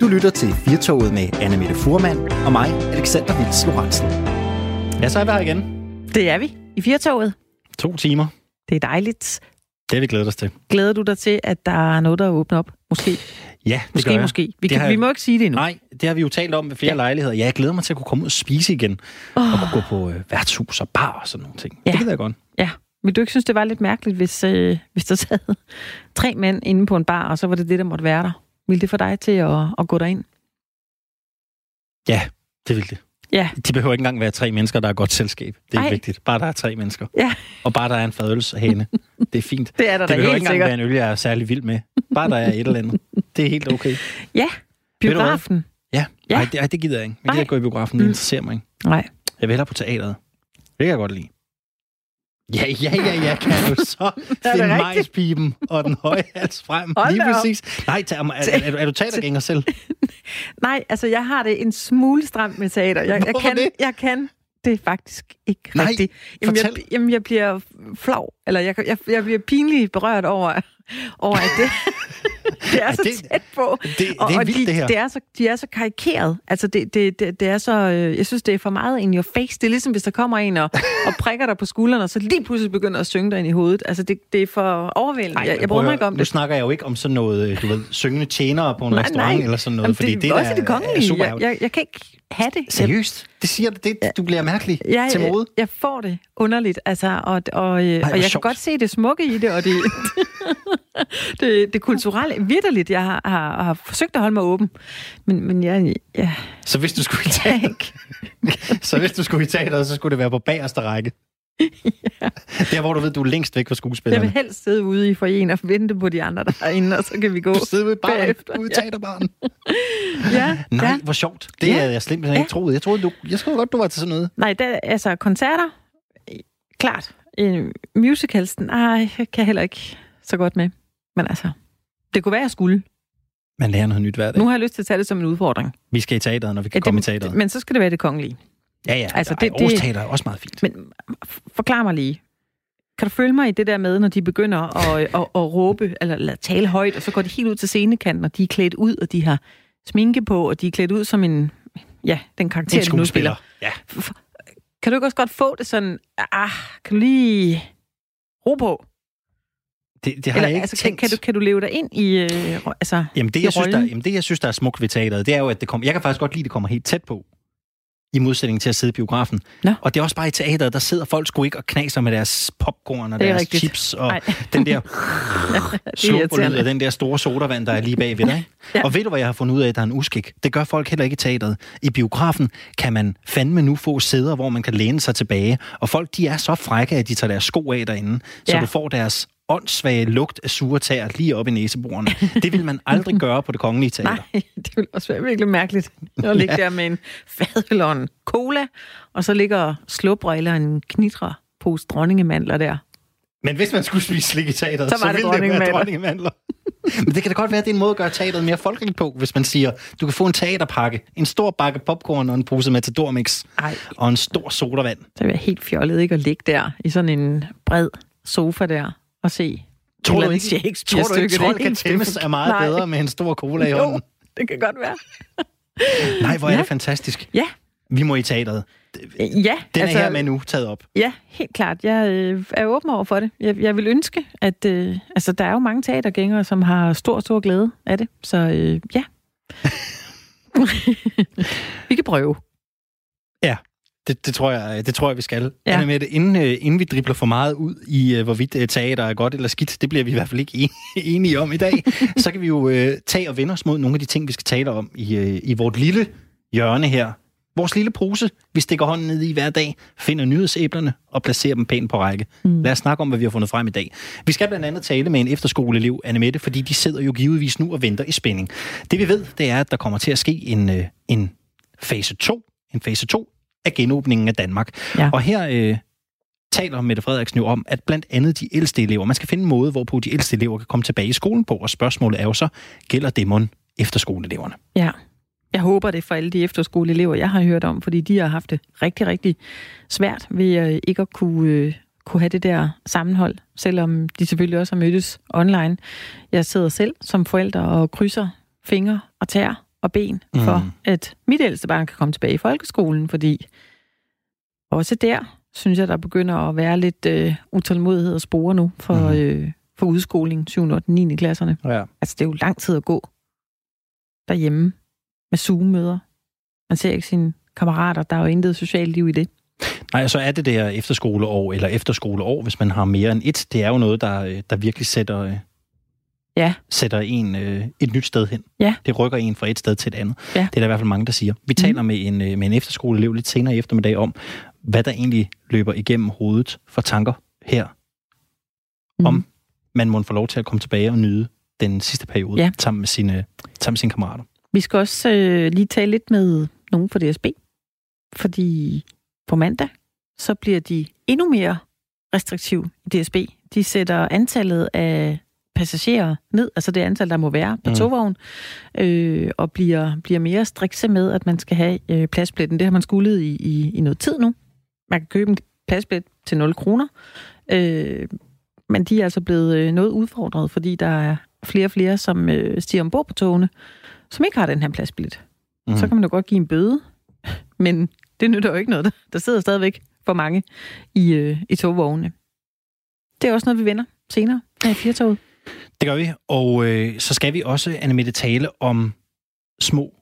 Du lytter til Firtoget med Anne Mette Furman og mig, Alexander Vils Lorentzen. Ja, så er vi her igen. Det er vi i Firtoget. To timer. Det er dejligt. Det har vi glædet os til. Glæder du dig til, at der er noget, der åbner op? Måske. Ja, det måske, gør jeg. måske. Vi, Det kan, har- vi må ikke sige det endnu. Nej, det har vi jo talt om ved flere ja. lejligheder. Ja, jeg glæder mig til at kunne komme ud og spise igen. Oh. Og kunne gå på øh, værtshus og bar og sådan nogle ting. Ja. Det gider jeg godt. Ja. Vil du ikke synes, det var lidt mærkeligt, hvis, øh, hvis der sad tre mænd inde på en bar, og så var det det, der måtte være der? Vil det få dig til at, at gå derind? Ja, det vil det. Ja. De behøver ikke engang være tre mennesker, der er godt selskab. Det er Ej. vigtigt. Bare der er tre mennesker. Ja, Og bare der er en fadølshæne. Det er fint. det er der Det behøver ikke engang sikkert. være en øl, jeg er særlig vild med. Bare der er et eller andet. Det er helt okay. Ja, biografen. Ja, Ja. Nej, det, ej, det gider jeg ikke. Jeg gider ikke gå i biografen. Det Mm. interesserer mig ikke. Nej. Jeg vil hellere på teateret. Det kan jeg godt lide. Ja, ja, ja, ja, kan du så finde majspiben og den høje hals frem. Hold Lige da op. præcis. Nej, er, er, er, er du teatergænger selv? Nej, altså jeg har det en smule stramt med teater. Jeg, jeg, kan, det? jeg kan det faktisk ikke Nej, rigtigt. Jamen jeg, fortæl. jamen, jeg bliver flov, eller jeg, jeg, jeg bliver pinligt berørt over, over at det, det er så det- tæt på. Det, det Og, er og vildt, de, det her. Det er så, de er så karikeret. Altså, det, det, det, det er så... Øh, jeg synes, det er for meget in your face. Det er ligesom, hvis der kommer en og, og prikker dig på skulderen, og så lige pludselig begynder at synge dig ind i hovedet. Altså, det, det er for overvældende. jeg, jeg at mig ikke om Nu det. snakker jeg jo ikke om sådan noget, øh, du ved, syngende tjenere på en Nej, restaurant nej. eller sådan noget, Jamen, fordi det, er også der det er kongelige. super Jeg, jeg, jeg kan ikke have det. Seriøst? Det siger det, du bliver mærkelig jeg, til mode? Jeg, jeg får det underligt, altså, og, og, øh, hvor og jeg. Kan godt se det smukke i det, og det, det, det kulturelle. Vitterligt, jeg har, har, har forsøgt at holde mig åben, men, men jeg, jeg, Så hvis du skulle i jeg teater, så hvis du skulle i teateret, så skulle det være på bagerste række. Der, hvor du ved, du er længst væk fra Jeg skuespillerne. vil helst sidde ude i foreningen og vente på de andre derinde, og så kan vi gå. Du sidder ved baren, bagefter, ude i ja. teaterbaren. Ja, Nej, ja. hvor sjovt. Det Ja. havde jeg simpelthen Ja. ikke troet. Jeg troede, du, jeg troede godt, du var til sådan noget. Nej, der, altså koncerter, klart. Øh, musicals, nej, jeg kan jeg heller ikke så godt med. Men altså, det kunne være, jeg skulle. Man lærer noget nyt hver dag. Nu har jeg lyst til at tage det som en udfordring. Vi skal i teateret, når vi kan Ja, komme i det, teateret. men så skal det være det kongelige. Ja, ja. altså, det- det, Ej, Aarhus det- Teater er også meget fint. Men forklar mig lige. Kan du følge mig i det der med, når de begynder at, at, at, at råbe, eller, eller tale højt, og så går de helt ud til scenekanten, og de er klædt ud, og de har sminke på, og de er klædt ud som en, ja, den karakter, En de nu spiller. Ja. Kan du ikke også godt få det sådan, ah, kan du lige ro på? Det, det har Eller, jeg ikke altså, kan, tænkt. kan, du, kan du leve dig ind i, øh, altså, Jamen det, i jeg synes, der, jamen, det, jeg synes, der er smukt ved teateret, det er jo, at det kommer... Jeg kan faktisk godt lide, at det kommer helt tæt på. I modsætning til at sidde i biografen. Nå. Og det er også bare i teateret, der sidder folk sgu ikke og knaser med deres popcorn og er deres rigtigt. chips og Nej. den der er slupperlyd af den der store sodavand, der er lige bagved dig. Ja. ja. Og ved du, hvad jeg har fundet ud af, der er en uskik? Det gør folk heller ikke i teateret. I biografen kan man fandme nu få sæder, hvor man kan læne sig tilbage. Og folk, de er så frække, at de tager deres sko af derinde, så Ja. du får deres åndssvage lugt af sure tæer lige op i næseborene. Det vil man aldrig gøre på det kongelige teater. Nej, det ville også være virkelig mærkeligt at ligge Ja. der med en fadøl og en cola, og så ligger slubrer eller en knitre pose dronningemandler der. Men hvis man skulle spise slik i teateret, Så så, var det ville det være dronningemandler. Men det kan da godt være, at det er en måde at gøre teateret mere folkeligt på, hvis man siger, du kan få en teaterpakke, en stor bakke popcorn og en pose Matador-mix Ej, og en stor sodavand. vil jeg helt fjollet ikke at ligge der i sådan en bred sofa der og se Tror du ikke, andet tror du ikke, trold kan tæmmes er meget Nej. bedre med en stor cola i Jo, hånden? det kan godt være. Nej, hvor er Ja. det fantastisk. Ja, Vi må i teateret. ja. Den altså, er her med nu taget op. Ja, helt klart. Jeg øh, er åben over for det. Jeg, jeg vil ønske, at... Øh, altså, der er jo mange teatergængere, som har stor, stor glæde af det. Så øh, ja. vi kan prøve. Det, det, tror jeg, det tror jeg, vi skal. Ja. Anna Mette, inden, øh, inden vi dribler for meget ud i, øh, hvorvidt øh, teater er godt eller skidt, det bliver vi i hvert fald ikke en- enige om i dag, så kan vi jo øh, tage og vende os mod nogle af de ting, vi skal tale om i, øh, i vort lille hjørne her. Vores lille pose, vi stikker hånden ned i hver dag, finder nyhedsæblerne og placerer dem pænt på række. Mm. Lad os snakke om, hvad vi har fundet frem i dag. Vi skal blandt andet tale med en efterskoleelev, Anne Mette, fordi de sidder jo givetvis nu og venter i spænding. Det vi ved, det er, at der kommer til at ske en, øh, en fase 2, en fase 2 af genåbningen af Danmark. Ja. Og her øh, taler Mette Frederiksen jo om, at blandt andet de ældste elever, man skal finde en måde, hvorpå de ældste elever kan komme tilbage i skolen på, og spørgsmålet er jo så, gælder det mon efterskoleeleverne? Ja. Jeg håber det for alle de efterskoleelever, jeg har hørt om, fordi de har haft det rigtig, rigtig svært ved øh, ikke at kunne, øh, kunne have det der sammenhold, selvom de selvfølgelig også har mødtes online. Jeg sidder selv som forælder og krydser fingre og tær og ben for, Mm. at mit ældste barn kan komme tilbage i folkeskolen, fordi også der synes jeg, der begynder at være lidt øh, utålmodighed og spore nu for, Mhm. øh, for udskoling 7. og 9. klasserne. Ja. Altså, det er jo lang tid at gå derhjemme med Zoom-møder. Man ser ikke sine kammerater. Der er jo intet socialt liv i det. Nej, så er det der efterskoleår, eller efterskoleår, hvis man har mere end et. Det er jo noget, der, øh, der virkelig sætter, øh, Ja. sætter en øh, et nyt sted hen. Ja. Det rykker en fra et sted til et andet. Ja. Det er der i hvert fald mange, der siger. Vi taler med en, øh, med en efterskoleelev lidt senere i eftermiddag om, hvad der egentlig løber igennem hovedet for tanker her, Mm. Om- man må få lov til at komme tilbage og nyde den sidste periode Ja. sammen, med sine, sammen med sine kammerater. Vi skal også øh, lige tale lidt med nogen fra DSB, fordi på mandag, så bliver de endnu mere restriktive i DSB. De sætter antallet af passagerer ned, altså det antal, der må være på Mm. mm. togvogn, øh, og bliver, bliver mere strikse med, at man skal have øh, pladsbilletten. Det har man skuldet i, i, i noget tid nu. Man kan købe en pladsbillet til 0 kroner, øh, men de er altså blevet øh, noget udfordret, fordi der er flere og flere, som øh, stiger ombord på togene, som ikke har den her pladsbillet. Mm. Så kan man jo godt give en bøde, men det nytter jo ikke noget. Der sidder stadigvæk for mange i, øh, i togvognene. Det er også noget, vi vender senere i Firtoget. Det gør vi, og øh, så skal vi også, Annemette, tale om små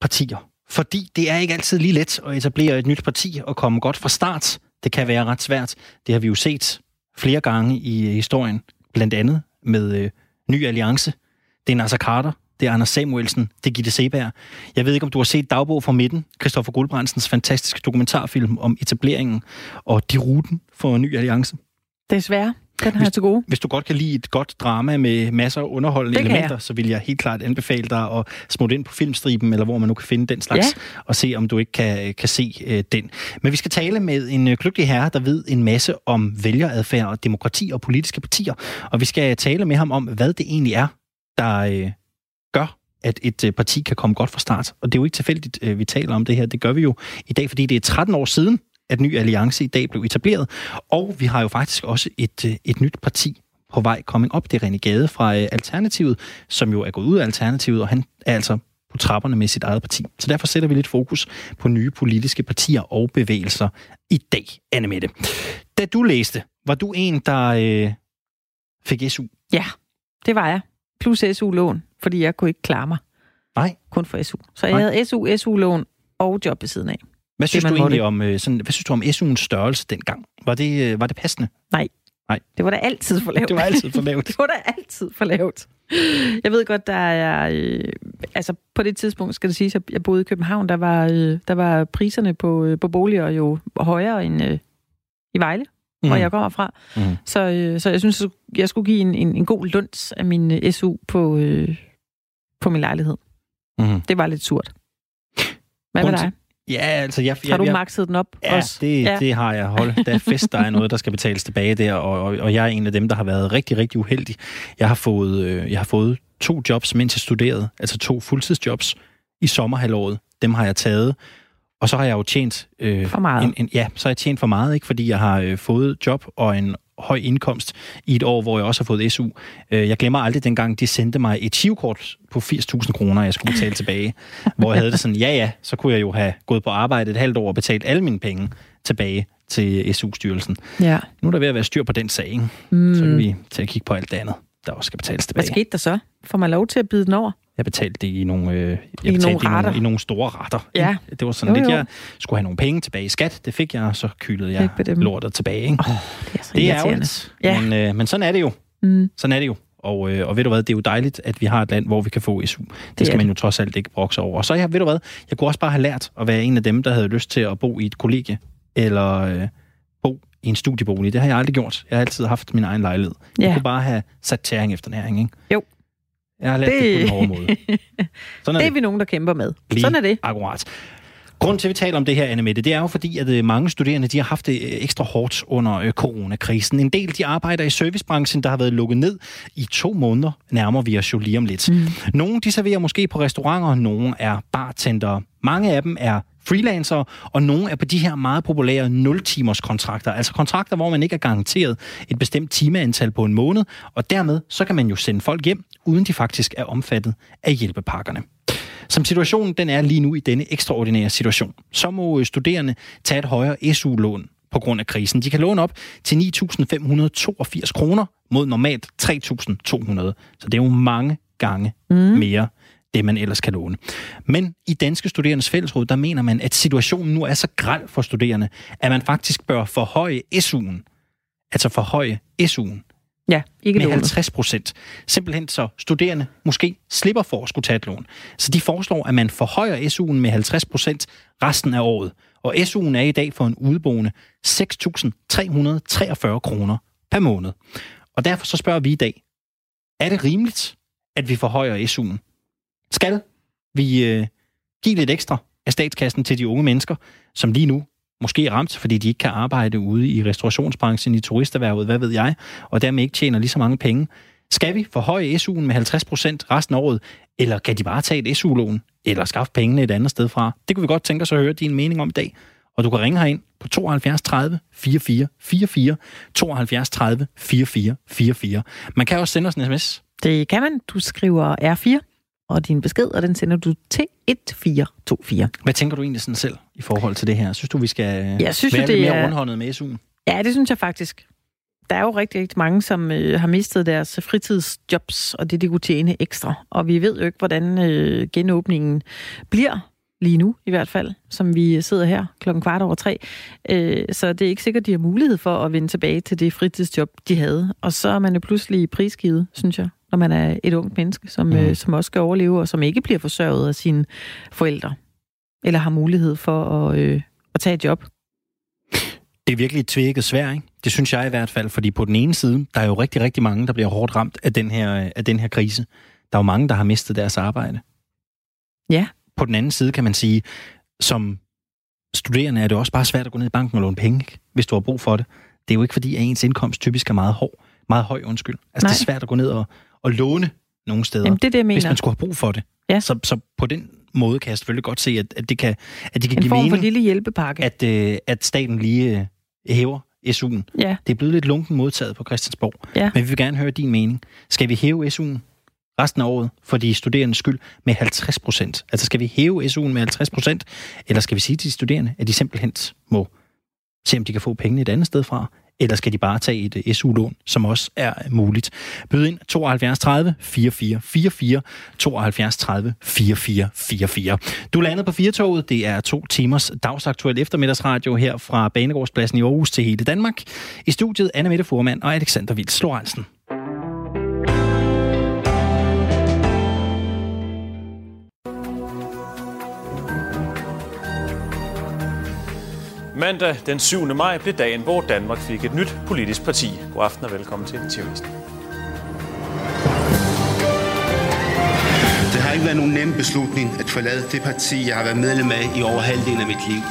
partier. Fordi det er ikke altid lige let at etablere et nyt parti og komme godt fra start. Det kan være ret svært. Det har vi jo set flere gange i øh, historien. Blandt andet med øh, Ny Alliance. Det er Nasser Carter, det er Anders Samuelsen, det er Gitte Seberg. Jeg ved ikke, om du har set Dagbog fra midten, Christoffer Guldbrandsens fantastiske dokumentarfilm om etableringen og de ruten for Ny Alliance. Desværre. Den har jeg til gode. Hvis du godt kan lide et godt drama med masser af underholdende Det elementer, så vil jeg helt klart anbefale dig at smutte ind på filmstriben, eller hvor man nu kan finde den slags, ja. og se, om du ikke kan, kan se øh, den. Men vi skal tale med en øh, kløgtig herre, der ved en masse om vælgeradfærd og demokrati og politiske partier. Og vi skal tale med ham om, hvad det egentlig er, der øh, gør, at et øh, parti kan komme godt fra start. Og det er jo ikke tilfældigt, øh, vi taler om det her. Det gør vi jo i dag, fordi det er 13 år siden, at Ny Alliance i dag blev etableret. Og vi har jo faktisk også et, øh, et nyt parti på vej coming op. Det er René Gade fra øh, Alternativet, som jo er gået ud af Alternativet, og han er altså på trapperne med sit eget parti. Så derfor sætter vi lidt fokus på nye politiske partier og bevægelser i dag, Anne Mette. Da du læste, var du en, der øh, fik SU? Ja, det var jeg. Plus SU-lån, fordi jeg kunne ikke klare mig. Nej. Kun for SU. Så jeg Nej. havde SU, SU-lån og job ved siden af. Hvad synes du egentlig måtte. om, øh, sådan, hvad synes du om SU'ens størrelse dengang? Var det, øh, var det passende? Det var da altid for lavt. Det var altid for lavt. det var da altid for lavt. Jeg ved godt, der er... Øh, altså, på det tidspunkt skal det siges, at jeg boede i København, der var, øh, der var priserne på, øh, på boliger jo højere end øh, i Vejle, mm. hvor jeg kommer fra. Mm. Så, øh, så jeg synes, jeg skulle give en, en, en god lunds af min øh, SU på, øh, på min lejlighed. Mm. Det var lidt surt. Hvad med dig? Ja, altså jeg... Har du jeg, makset den op Ja, også? det, Ja. det har jeg. Hold, der er fest, der er noget, der skal betales tilbage der, og, og, og jeg er en af dem, der har været rigtig, rigtig uheldig. Jeg har fået, øh, jeg har fået to jobs, mens jeg studerede, altså to fuldtidsjobs i sommerhalvåret. Dem har jeg taget, og så har jeg jo tjent... Øh, For meget. En, en, ja, så har jeg tjent for meget, ikke, fordi jeg har øh, fået job og en høj indkomst i et år, hvor jeg også har fået SU. Øh, jeg glemmer aldrig dengang, de sendte mig et chivkort på 80.000 kroner, jeg skulle betale tilbage. Hvor jeg havde det sådan, ja ja, så kunne jeg jo have gået på arbejde et halvt år og betalt alle mine penge tilbage til SU-styrelsen. Ja. Nu er der ved at være styr på den sag, ikke? Mm. så kan vi til at kigge på alt det andet, der også skal betales Hvad tilbage. skete der så? Får man lov til at bide den over? Jeg betalte det i nogle, øh, jeg I betalte nogle det i, nogle, i nogle store retter. Ja. Det var sådan Jo, lidt, jo. jeg skulle have nogle penge tilbage i skat. Det fik jeg, og så kyldede jeg lortet tilbage. Ikke? Oh, det er så Det er ærgerligt, Ja. men, øh, men sådan er det jo. Mm. Sådan er det jo. Og, øh, og ved du hvad, det er jo dejligt, at vi har et land, hvor vi kan få SU. Det, er skal man det. jo trods alt ikke brokse over. Og så, ja, ved du hvad, jeg kunne også bare have lært at være en af dem, der havde lyst til at bo i et kollegie, eller øh, bo i en studiebolig. Det har jeg aldrig gjort. Jeg har altid haft min egen lejlighed. Jeg Ja. kunne bare have sat tæring efter næring, ikke? Jo. Jeg har lært det, det på den hårde måde. Sådan Det er vi nogen, der kæmper med. Lige Sådan er det. Akkurat. Grunden til, at vi taler om det her, Anne Mette, det er jo fordi, at øh, mange studerende de har haft det øh, ekstra hårdt under øh, coronakrisen. En del de arbejder i servicebranchen, der har været lukket ned i to måneder, nærmer vi os jo lige om lidt. Mm. Nogle de serverer måske på restauranter, nogle er bartendere. Mange af dem er freelancere, og nogle er på de her meget populære 0-timers kontrakter, altså kontrakter, hvor man ikke er garanteret et bestemt timeantal på en måned, og dermed så kan man jo sende folk hjem, uden de faktisk er omfattet af hjælpepakkerne. Som situationen den er lige nu i denne ekstraordinære situation, så må øh, studerende tage et højere SU-lån på grund af krisen. De kan låne op til 9.582 kroner mod normalt 3.200. Så det er jo mange gange mm. mere det, man ellers kan låne. Men i Danske Studerendes Fællesråd, der mener man, at situationen nu er så græld for studerende, at man faktisk bør forhøje SU'en. Altså forhøje SU'en. Ja, ikke med lånet. 50 procent. Simpelthen så studerende måske slipper for at skulle tage et lån. Så de foreslår, at man forhøjer SU'en med 50 procent resten af året. Og SU'en er i dag for en udboende 6.343 kroner per måned. Og derfor så spørger vi i dag, er det rimeligt, at vi forhøjer SU'en? Skal vi øh, give lidt ekstra af statskassen til de unge mennesker, som lige nu måske er ramt, fordi de ikke kan arbejde ude i restaurationsbranchen, i turisterhvervet, hvad ved jeg, og dermed ikke tjener lige så mange penge. Skal vi forhøje SU'en med 50 procent resten af året, eller kan de bare tage et SU-lån, eller skaffe pengene et andet sted fra? Det kunne vi godt tænke os at høre din mening om i dag. Og du kan ringe herind på 72 30 44 44, 72 30 44 44. Man kan også sende os en sms. Det kan man. Du skriver R4 og din besked, og den sender du til 1424. Hvad tænker du egentlig sådan selv i forhold til det her? Synes du, vi skal Jeg synes, være jo, lidt det mere er... rundhåndet med SU'en? Ja, det synes jeg faktisk. Der er jo rigtig, rigtig mange, som øh, har mistet deres fritidsjobs, og det, de kunne tjene ekstra. Og vi ved jo ikke, hvordan øh, genåbningen bliver lige nu i hvert fald, som vi sidder her klokken kvart over tre. Øh, så det er ikke sikkert, de har mulighed for at vende tilbage til det fritidsjob, de havde. Og så er man jo pludselig prisgivet, synes jeg, når man er et ungt menneske, som, mm. øh, som også skal overleve, og som ikke bliver forsørget af sine forældre, eller har mulighed for at, øh, at tage et job. Det er virkelig et tvækket svær, ikke? Det synes jeg i hvert fald, fordi på den ene side, der er jo rigtig, rigtig mange, der bliver hårdt ramt af den her, af den her krise. Der er jo mange, der har mistet deres arbejde. Ja. På den anden side kan man sige, som studerende er det også bare svært at gå ned i banken og låne penge, ikke? hvis du har brug for det. Det er jo ikke fordi, at ens indkomst typisk er meget, hård, meget høj, undskyld. Altså Nej. det er svært at gå ned og, og låne nogle steder, Jamen, det er det, jeg mener. hvis man skulle have brug for det. Ja. Så, så på den måde kan jeg selvfølgelig godt se, at, at det kan, at det kan En give form for mening, lille hjælpepakke. at, øh, at staten lige øh, hæver SU'en. Ja. Det er blevet lidt lunken modtaget på Christiansborg. Ja. Men vi vil gerne høre din mening. Skal vi hæve SU'en resten af året for de studerendes skyld med 50 procent? Altså skal vi hæve SU'en med 50 procent, eller skal vi sige til de studerende, at de simpelthen må se, om de kan få pengene et andet sted fra, eller skal de bare tage et øh, SU-lån, som også er øh, muligt. Byd ind 72 30 44 44, 72 30 44 44. Du landede på Firtoget. Det er to timers dagsaktuel eftermiddagsradio her fra Banegårdspladsen i Aarhus til hele Danmark. I studiet Anna Mette Furman og Alexander Vils Lorentzen. Mandag den 7. maj blev dagen, hvor Danmark fik et nyt politisk parti. God aften og velkommen til Tivisten. Det har ikke været nogen nem beslutning at forlade det parti, jeg har været medlem af i over halvdelen af mit liv.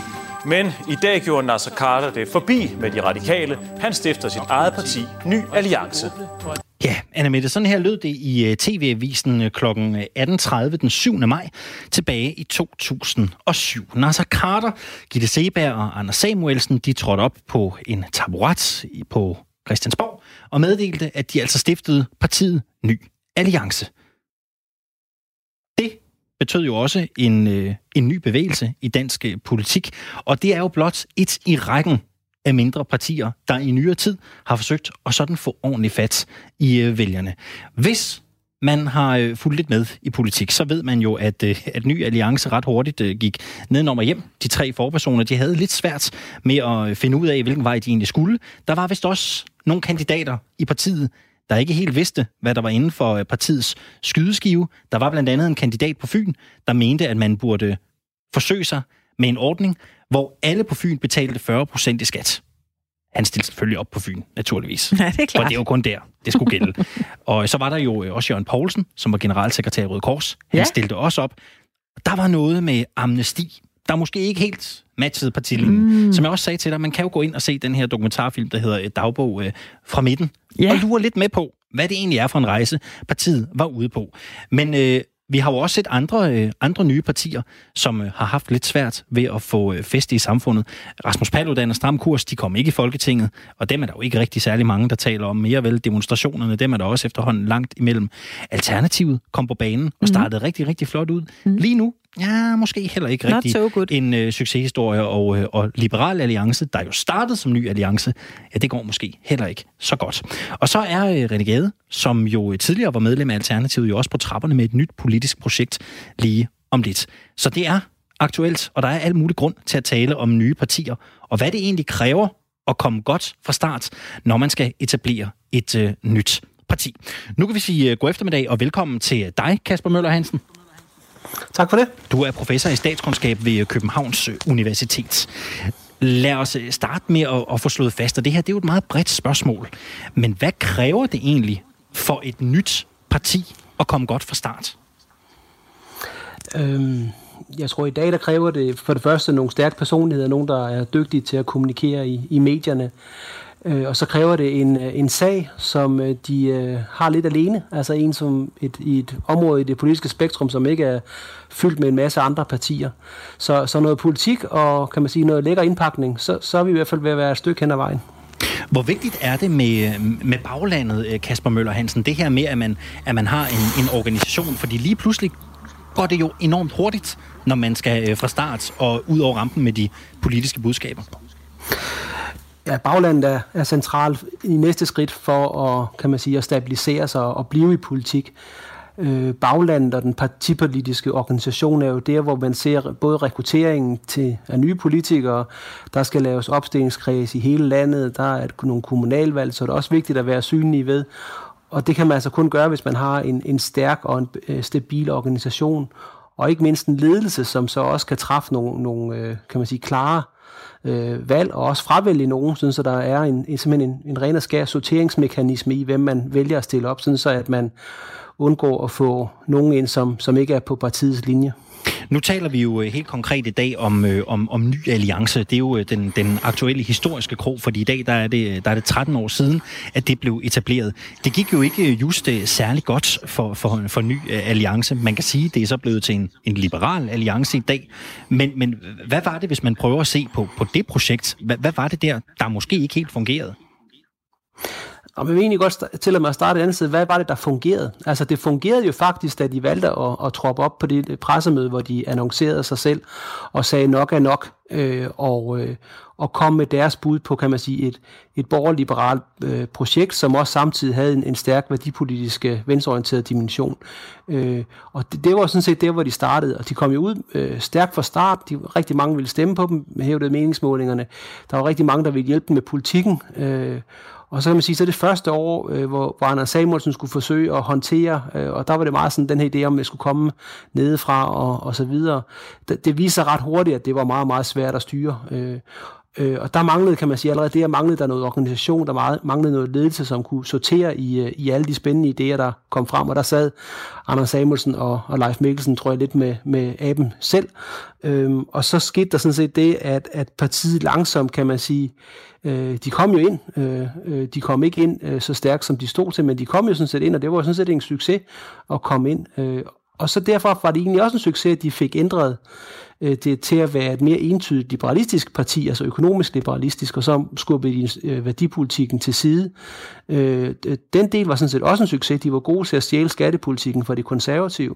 Men i dag gjorde Nasser Carter det forbi med de radikale. Han stifter sit eget parti, Ny Alliance. Ja, Anna Mette, sådan her lød det i TV-avisen kl. 18.30 den 7. maj tilbage i 2007. Nasser Carter, Gitte Seberg og Anders Samuelsen, de trådte op på en taburet på Christiansborg og meddelte, at de altså stiftede partiet Ny Alliance. Det betød jo også en, øh, en ny bevægelse i dansk øh, politik, og det er jo blot et i rækken af mindre partier, der i nyere tid har forsøgt at sådan få ordentligt fat i øh, vælgerne. Hvis man har øh, fulgt lidt med i politik, så ved man jo, at, øh, at Ny Alliance ret hurtigt øh, gik nedenom og hjem. De tre forpersoner, de havde lidt svært med at øh, finde ud af, hvilken vej de egentlig skulle. Der var vist også nogle kandidater i partiet, der ikke helt vidste, hvad der var inden for øh, partiets skydeskive. Der var blandt andet en kandidat på Fyn, der mente, at man burde forsøge sig med en ordning, hvor alle på Fyn betalte 40 procent i skat. Han stillede selvfølgelig op på Fyn, naturligvis. Ja, det er For klart. det er jo kun der, det skulle gælde. og så var der jo øh, også Jørgen Poulsen, som var generalsekretær i Røde Kors. Han Ja. stillede også op. Der var noget med amnesti, der måske ikke helt matchede partilinjen. Mm. Som jeg også sagde til dig, man kan jo gå ind og se den her dokumentarfilm, der hedder et dagbog øh, fra midten, Ja. og lure lidt med på, hvad det egentlig er for en rejse, partiet var ude på. Men øh, Vi har jo også set andre, øh, andre nye partier, som øh, har haft lidt svært ved at få øh, fest i samfundet. Rasmus Paludan og Stram Kurs, de kom ikke i Folketinget, og dem er der jo ikke rigtig særlig mange, der taler om mere vel. Demonstrationerne, dem er der også efterhånden langt imellem. Alternativet kom på banen og mhm. startede mm. rigtig, rigtig flot ud. Mm. Lige nu ja, måske heller ikke Not rigtig so en øh, succeshistorie. Og, øh, og Liberal Alliance, der jo startede som ny alliance, ja, det går måske heller ikke så godt. Og så er øh, René Gade, som jo tidligere var medlem af Alternativet, jo også på trapperne med et nyt politisk projekt lige om lidt. Så det er aktuelt, og der er alt mulig grund til at tale om nye partier, og hvad det egentlig kræver at komme godt fra start, når man skal etablere et øh, nyt parti. Nu kan vi sige uh, god eftermiddag og velkommen til dig, Kasper Møller Hansen. Tak for det. Du er professor i statskundskab ved Københavns Universitet. Lad os øh, starte med at, at få slået fast, og det her det er jo et meget bredt spørgsmål. Men hvad kræver det egentlig for et nyt parti at komme godt fra start? Øhm, jeg tror, i dag der kræver det for det første nogle stærke personligheder, nogen, der er dygtige til at kommunikere i, i medierne. Øh, og så kræver det en, øh, en sag, som øh, de øh, har lidt alene. Altså en som et, i et område i det politiske spektrum, som ikke er fyldt med en masse andre partier. Så, så noget politik og kan man sige noget lækker indpakning, så, så er vi i hvert fald ved at være et stykke hen ad vejen. Hvor vigtigt er det med, med baglandet, øh, Kasper Møller Hansen, det her med, at man, at man har en, en organisation? Fordi lige pludselig går det jo enormt hurtigt, når man skal øh, fra start og ud over rampen med de politiske budskaber ja, baglandet er, er centralt i næste skridt for at, kan man sige, at stabilisere sig og blive i politik. Øh, baglandet og den partipolitiske organisation er jo der, hvor man ser både rekrutteringen til af nye politikere, der skal laves opstillingskreds i hele landet, der er nogle kommunalvalg, så det er også vigtigt at være synlig ved. Og det kan man altså kun gøre, hvis man har en, en stærk og en øh, stabil organisation, og ikke mindst en ledelse, som så også kan træffe nogle, nogle øh, kan man sige, klare øh, Øh, valg, og også fravælge nogen, sådan, så der er en, en, simpelthen en, en ren og skær sorteringsmekanisme i, hvem man vælger at stille op, sådan, så at man undgår at få nogen ind, som, som ikke er på partiets linje. Nu taler vi jo øh, helt konkret i dag om, øh, om, om ny alliance. Det er jo øh, den, den aktuelle historiske krog, fordi i dag der er, det, der er det 13 år siden, at det blev etableret. Det gik jo ikke øh, just øh, særlig godt for, for, for ny alliance. Man kan sige, det er så blevet til en, en liberal alliance i dag. Men, men hvad var det, hvis man prøver at se på, på det projekt? Hvad, hvad var det der, der måske ikke helt fungerede? Og vi vil egentlig godt til mig at starte et andet sted. Hvad var det, der fungerede? Altså, det fungerede jo faktisk, da de valgte at, at troppe op på det pressemøde, hvor de annoncerede sig selv og sagde nok er nok, øh, og, øh, og kom med deres bud på, kan man sige, et, et borgerliberalt øh, projekt, som også samtidig havde en, en stærk værdipolitisk øh, venstreorienteret dimension. Øh, og det, det var sådan set der, hvor de startede, og de kom jo ud øh, stærkt fra start. De, rigtig mange ville stemme på dem, hævdede meningsmålingerne. Der var rigtig mange, der ville hjælpe dem med politikken, øh, og så kan man sige, så det første år, øh, hvor, hvor Anders Samuelsen skulle forsøge at håndtere, øh, og der var det meget sådan den her idé om, at jeg skulle komme nedefra og, og så videre. Det, det viste sig ret hurtigt, at det var meget, meget svært at styre. Øh, øh, og der manglede, kan man sige, allerede der manglede der noget organisation, der meget, manglede noget ledelse, som kunne sortere i, øh, i alle de spændende idéer, der kom frem. Og der sad Anders Samuelsen og, og Leif Mikkelsen, tror jeg, lidt med, med aben selv. Øhm, og så skete der sådan set det, at, at partiet langsomt, kan man sige, Øh, øh, de kom jo ind. Øh, øh, de kom ikke ind øh, så stærkt, som de stod til, men de kom jo sådan set ind, og det var sådan set en succes at komme ind. Øh, og så derfor var det egentlig også en succes, at de fik ændret øh, det til at være et mere entydigt liberalistisk parti, altså økonomisk liberalistisk, og så skubbede de øh, værdipolitikken til side. Øh, den del var sådan set også en succes. De var gode til at stjæle skattepolitikken for de konservative.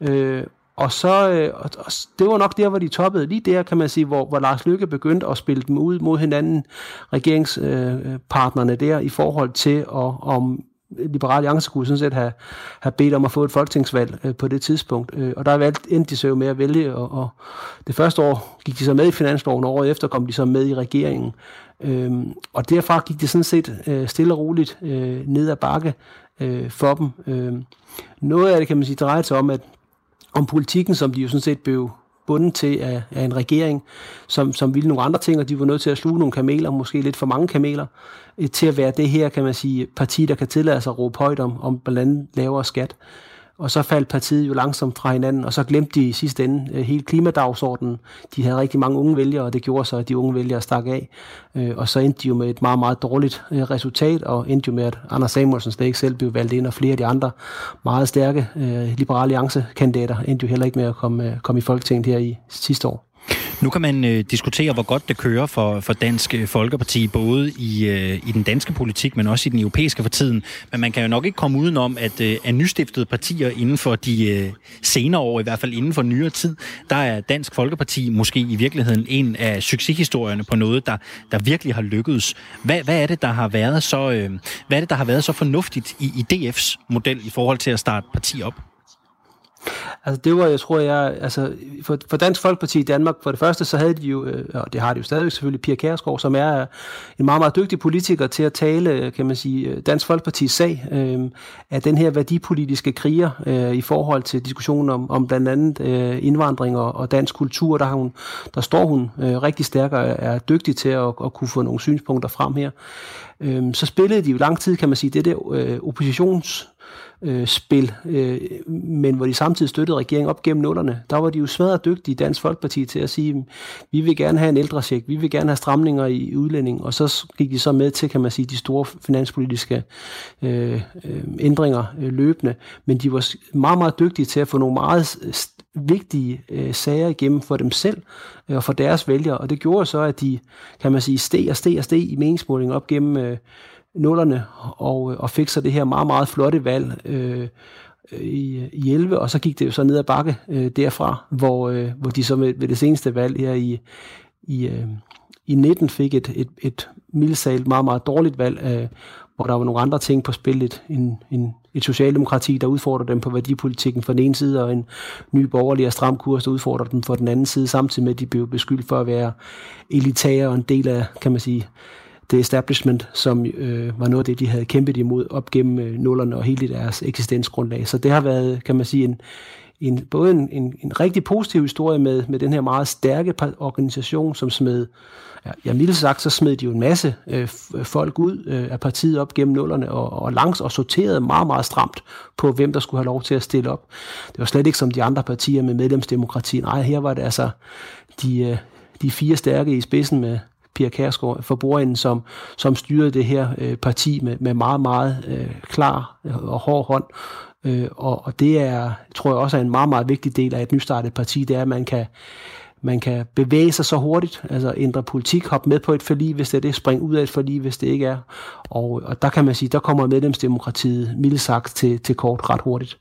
Øh, og så, øh, og, og det var nok der, hvor de toppede. Lige der, kan man sige, hvor, hvor Lars Lykke begyndte at spille dem ud mod hinanden, regeringspartnerne øh, der, i forhold til, at, om Liberale Alliance kunne sådan set have, have bedt om at få et folketingsvalg øh, på det tidspunkt. Øh, og der valgte, endte de så jo med at vælge, og, og det første år gik de så med i finansloven, og året efter kom de så med i regeringen. Øh, og derfra gik det sådan set øh, stille og roligt øh, ned ad bakke øh, for dem. Øh, noget af det kan man sige drejer sig om, at om politikken, som de jo sådan set blev bundet til af, af en regering, som, som ville nogle andre ting, og de var nødt til at sluge nogle kameler, måske lidt for mange kameler, øh, til at være det her, kan man sige, parti, der kan tillade sig at råbe højt om, om blandt andet lavere skat og så faldt partiet jo langsomt fra hinanden, og så glemte de i sidste ende øh, hele klimadagsordenen. De havde rigtig mange unge vælgere, og det gjorde så, at de unge vælgere stak af. Øh, og så endte de jo med et meget, meget dårligt øh, resultat, og endte jo med, at Anders Samuelsen slet ikke selv blev valgt ind, og flere af de andre meget stærke øh, liberale alliance-kandidater endte jo heller ikke med at komme, øh, komme i Folketinget her i sidste år. Nu kan man øh, diskutere, hvor godt det kører for, for Dansk øh, Folkeparti, både i, øh, i den danske politik, men også i den europæiske for tiden. Men man kan jo nok ikke komme udenom, at øh, af nystiftede partier inden for de øh, senere år, i hvert fald inden for nyere tid, der er Dansk Folkeparti måske i virkeligheden en af succeshistorierne på noget, der, der virkelig har lykkedes. Hvad, hvad er det, der har været så, øh, hvad er det, der har været så fornuftigt i, i DF's model i forhold til at starte parti op? Altså det var, jeg tror, jeg, altså for, for Dansk Folkeparti i Danmark, for det første, så havde de jo, øh, og det har de jo stadig selvfølgelig, Pia Kærsgaard, som er øh, en meget, meget dygtig politiker til at tale, øh, kan man sige, Dansk Folkepartis sag øh, af den her værdipolitiske kriger øh, i forhold til diskussionen om, om blandt andet øh, indvandring og, og dansk kultur. Der, har hun, der står hun øh, rigtig stærk og er dygtig til at, at kunne få nogle synspunkter frem her. Øh, så spillede de jo lang tid, kan man sige, det der øh, oppositions øh, spil, øh, men hvor de samtidig støttede regeringen op gennem nullerne, der var de jo smadret dygtige i Dansk Folkeparti til at sige, vi vil gerne have en ældresjek, vi vil gerne have stramninger i udlænding, og så gik de så med til, kan man sige, de store finanspolitiske øh, øh, ændringer øh, løbende, men de var meget, meget dygtige til at få nogle meget vigtige øh, sager igennem for dem selv øh, og for deres vælgere, og det gjorde så, at de, kan man sige, steg og steg og steg i meningsmålinger op gennem øh, nullerne og, øh, og fik så det her meget, meget flotte valg øh, øh i, i 11, og så gik det jo så ned ad bakke øh, derfra, hvor, øh, hvor de så med, ved det seneste valg her i, i, øh, i 19 fik et, et, et mildsalt meget, meget dårligt valg, øh, hvor der var nogle andre ting på spil, et, en, en, et socialdemokrati, der udfordrer dem på værdipolitikken fra den ene side, og en ny borgerlig og stram kurs, der udfordrer dem fra den anden side, samtidig med, at de blev beskyldt for at være elitære og en del af, kan man sige, det establishment, som øh, var noget af det, de havde kæmpet imod op gennem øh, nullerne og hele deres eksistensgrundlag. Så det har været, kan man sige, en, en, både en, en, en rigtig positiv historie med, med den her meget stærke organisation, som smed, ja, ja mildt sagt, så smed de jo en masse øh, øh, folk ud øh, af partiet op gennem nullerne og, og langs og sorterede meget, meget stramt på, hvem der skulle have lov til at stille op. Det var slet ikke som de andre partier med medlemsdemokrati. Nej, her var det altså de, øh, de fire stærke i spidsen med, Pia Kærsgaard for bordenden, som, som styrede det her øh, parti med, med meget, meget øh, klar øh, og hård hånd. Øh, og, og det er, tror jeg også er en meget, meget vigtig del af et nystartet parti, det er, at man kan, man kan bevæge sig så hurtigt, altså ændre politik, hoppe med på et forlig, hvis det er det, springe ud af et forlig, hvis det ikke er. Og, og der kan man sige, der kommer medlemsdemokratiet mildt sagt til, til kort ret hurtigt.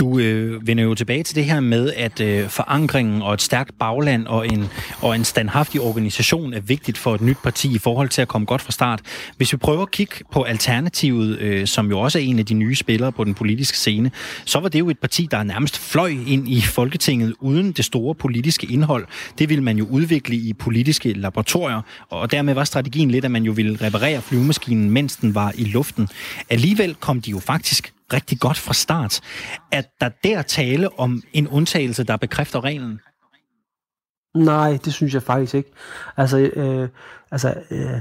Du øh, vender jo tilbage til det her med, at øh, forankringen og et stærkt bagland og en, og en standhaftig organisation er vigtigt for et nyt parti i forhold til at komme godt fra start. Hvis vi prøver at kigge på Alternativet, øh, som jo også er en af de nye spillere på den politiske scene, så var det jo et parti, der nærmest fløj ind i Folketinget uden det store politiske indhold. Det ville man jo udvikle i politiske laboratorier, og dermed var strategien lidt, at man jo ville reparere flyvemaskinen, mens den var i luften. Alligevel kom de jo faktisk rigtig godt fra start. At der der tale om en undtagelse, der bekræfter reglen? Nej, det synes jeg faktisk ikke. Altså, øh, altså øh,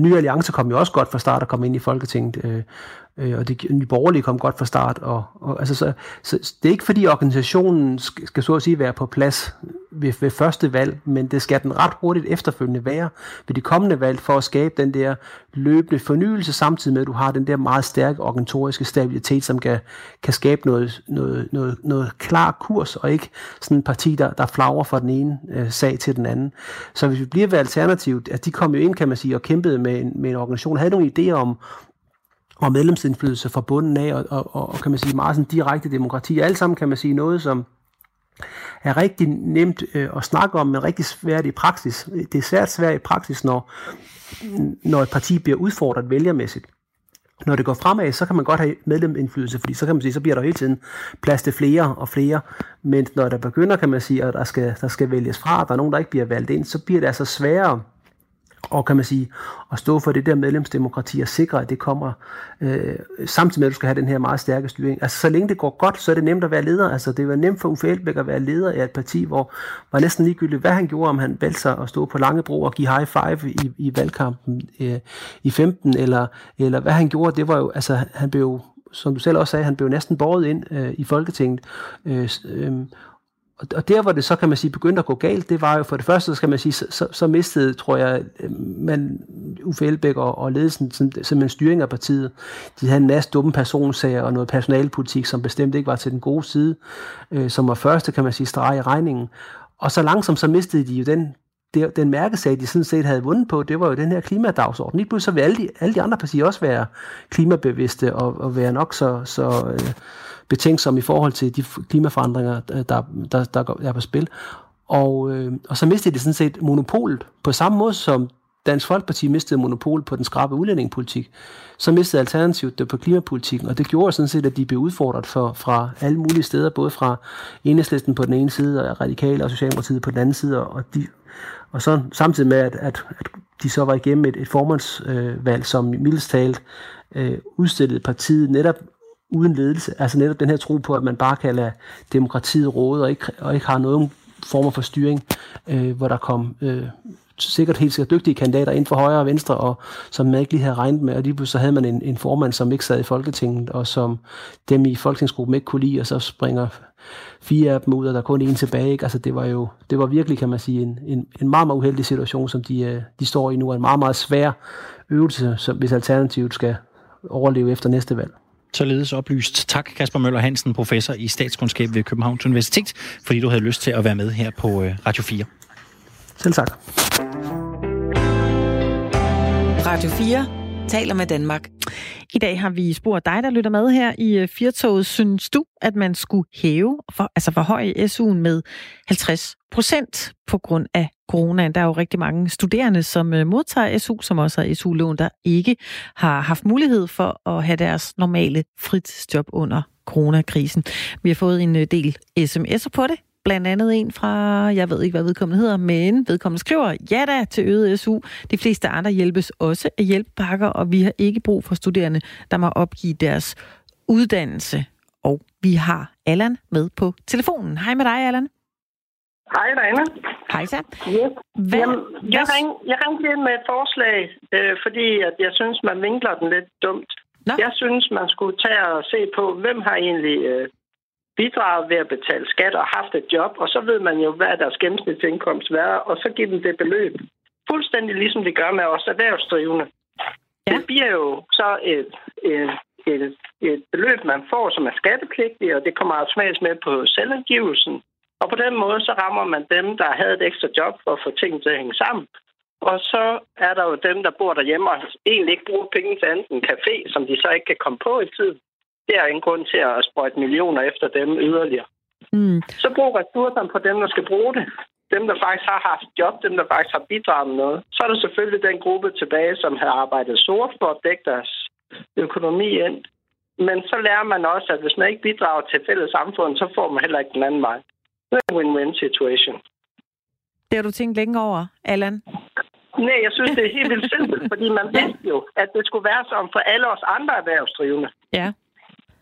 Ny Alliance kom jo også godt fra start og kom ind i Folketinget, øh, øh, og det Nye Borgerlige kom godt fra start. Og, og, altså, så, så, det er ikke fordi organisationen skal, skal så at sige være på plads ved, ved første valg, men det skal den ret hurtigt efterfølgende være ved de kommende valg, for at skabe den der løbende fornyelse, samtidig med, at du har den der meget stærke organisatoriske stabilitet, som kan, kan skabe noget, noget, noget, noget klar kurs, og ikke sådan en parti, der, der flager fra den ene øh, sag til den anden. Så hvis vi bliver ved alternativet, at de kom jo ind, kan man sige, og kæmpede med en, med en organisation, havde nogle idéer om, og medlemsindflydelse fra bunden af, og, og, og, og kan man sige meget sådan direkte demokrati. Alt sammen kan man sige noget, som er rigtig nemt øh, at snakke om, men rigtig svært i praksis. Det er svært svært i praksis, når, når et parti bliver udfordret vælgermæssigt. Når det går fremad, så kan man godt have medlemindflydelse, fordi så kan man sige, så bliver der hele tiden plads til flere og flere. Men når der begynder, kan man sige, at der skal, der skal vælges fra, der er nogen, der ikke bliver valgt ind, så bliver det altså sværere og kan man sige, at stå for det der medlemsdemokrati og sikre, at det kommer øh, samtidig med, at du skal have den her meget stærke styring. Altså, så længe det går godt, så er det nemt at være leder. Altså, det var nemt for Uffe Elbæk at være leder af et parti, hvor var næsten ligegyldigt, hvad han gjorde, om han valgte sig at stå på Langebro og give high five i, i valgkampen øh, i 15, eller, eller hvad han gjorde, det var jo, altså, han blev som du selv også sagde, han blev næsten båret ind øh, i Folketinget. Øh, øh, og der, hvor det så, kan man sige, begyndte at gå galt, det var jo for det første, så skal man sige, så, så mistede, tror jeg, øh, man, Uffe Elbæk og, og ledelsen simpelthen styring af partiet. De havde en masse dumme personsager og noget personalpolitik, som bestemt ikke var til den gode side, øh, som var første, kan man sige, streg i regningen. Og så langsomt så mistede de jo den, det, den mærkesag, de sådan set havde vundet på, det var jo den her klimadagsorden. Lige pludselig så vil alle de, alle de andre partier også være klimabevidste og, og være nok så, så øh, betænksom i forhold til de klimaforandringer, der, der, der er på spil. Og, øh, og så mistede de sådan set monopolet. På samme måde som Dansk Folkeparti mistede monopol på den skrabe udlændingepolitik, så mistede Alternativet det på klimapolitikken, og det gjorde sådan set, at de blev udfordret for, fra alle mulige steder, både fra enhedslisten på den ene side, og radikale og Socialdemokratiet på den anden side, og, de, og så samtidig med, at, at, at de så var igennem et, et formandsvalg, øh, som mildest talt øh, udstillede partiet netop uden ledelse. Altså netop den her tro på, at man bare kan lade demokratiet råde og ikke, og ikke har nogen former for styring, øh, hvor der kom øh, sikkert helt sikkert dygtige kandidater ind for højre og venstre, og som man ikke lige havde regnet med, og lige så havde man en, en formand, som ikke sad i Folketinget, og som dem i folketingsgruppen ikke kunne lide, og så springer fire af dem ud, og der er kun en tilbage. Ikke? Altså, det var jo det var virkelig, kan man sige, en, en, en meget, meget uheldig situation, som de, øh, de står i nu, en meget, meget svær øvelse, som, hvis Alternativet skal overleve efter næste valg. Således oplyst. Tak, Kasper Møller Hansen, professor i statskundskab ved Københavns Universitet, fordi du havde lyst til at være med her på øh, Radio 4. Selv tak. Radio 4 taler med Danmark. I dag har vi spurgt dig, der lytter med her i øh, Firtoget. Synes du, at man skulle hæve, for, altså forhøje SU'en med 50 procent på grund af corona. Der er jo rigtig mange studerende, som øh, modtager SU, som også har SU-lån, der ikke har haft mulighed for at have deres normale fritidsjob under coronakrisen. Vi har fået en øh, del sms'er på det. Blandt andet en fra, jeg ved ikke, hvad vedkommende hedder, men vedkommende skriver, ja da til øget SU. De fleste andre hjælpes også af hjælpepakker, og vi har ikke brug for studerende, der må opgive deres uddannelse. Og vi har Allan med på telefonen. Hej med dig, Allan. Hej, Anna. Hej, så. Yes. Hvad, Jamen, jeg, ring, jeg ringte ind med et forslag, øh, fordi at jeg synes, man vinkler den lidt dumt. Nå. Jeg synes, man skulle tage og se på, hvem har egentlig øh, bidraget ved at betale skat og haft et job, og så ved man jo, hvad deres gennemsnitsindkomst er, og så give dem det beløb. Fuldstændig ligesom det gør med os erhvervsdrivende. Ja. Det bliver jo så et, et, et, et beløb, man får, som er skattepligtigt, og det kommer automatisk med på selvangivelsen. Og på den måde, så rammer man dem, der havde et ekstra job for at få tingene til at hænge sammen. Og så er der jo dem, der bor derhjemme og egentlig ikke bruger penge til andet end café, som de så ikke kan komme på i tid det er ingen grund til at sprøjte millioner efter dem yderligere. Mm. Så brug ressourcerne på dem, der skal bruge det. Dem, der faktisk har haft job, dem, der faktisk har bidraget med noget. Så er der selvfølgelig den gruppe tilbage, som har arbejdet sort for at dække deres økonomi ind. Men så lærer man også, at hvis man ikke bidrager til fælles samfund, så får man heller ikke den anden vej. Det er en win-win situation. Det har du tænkt længe over, Allan? Nej, jeg synes, det er helt vildt simpelt, fordi man vidste jo, at det skulle være som for alle os andre erhvervsdrivende. Ja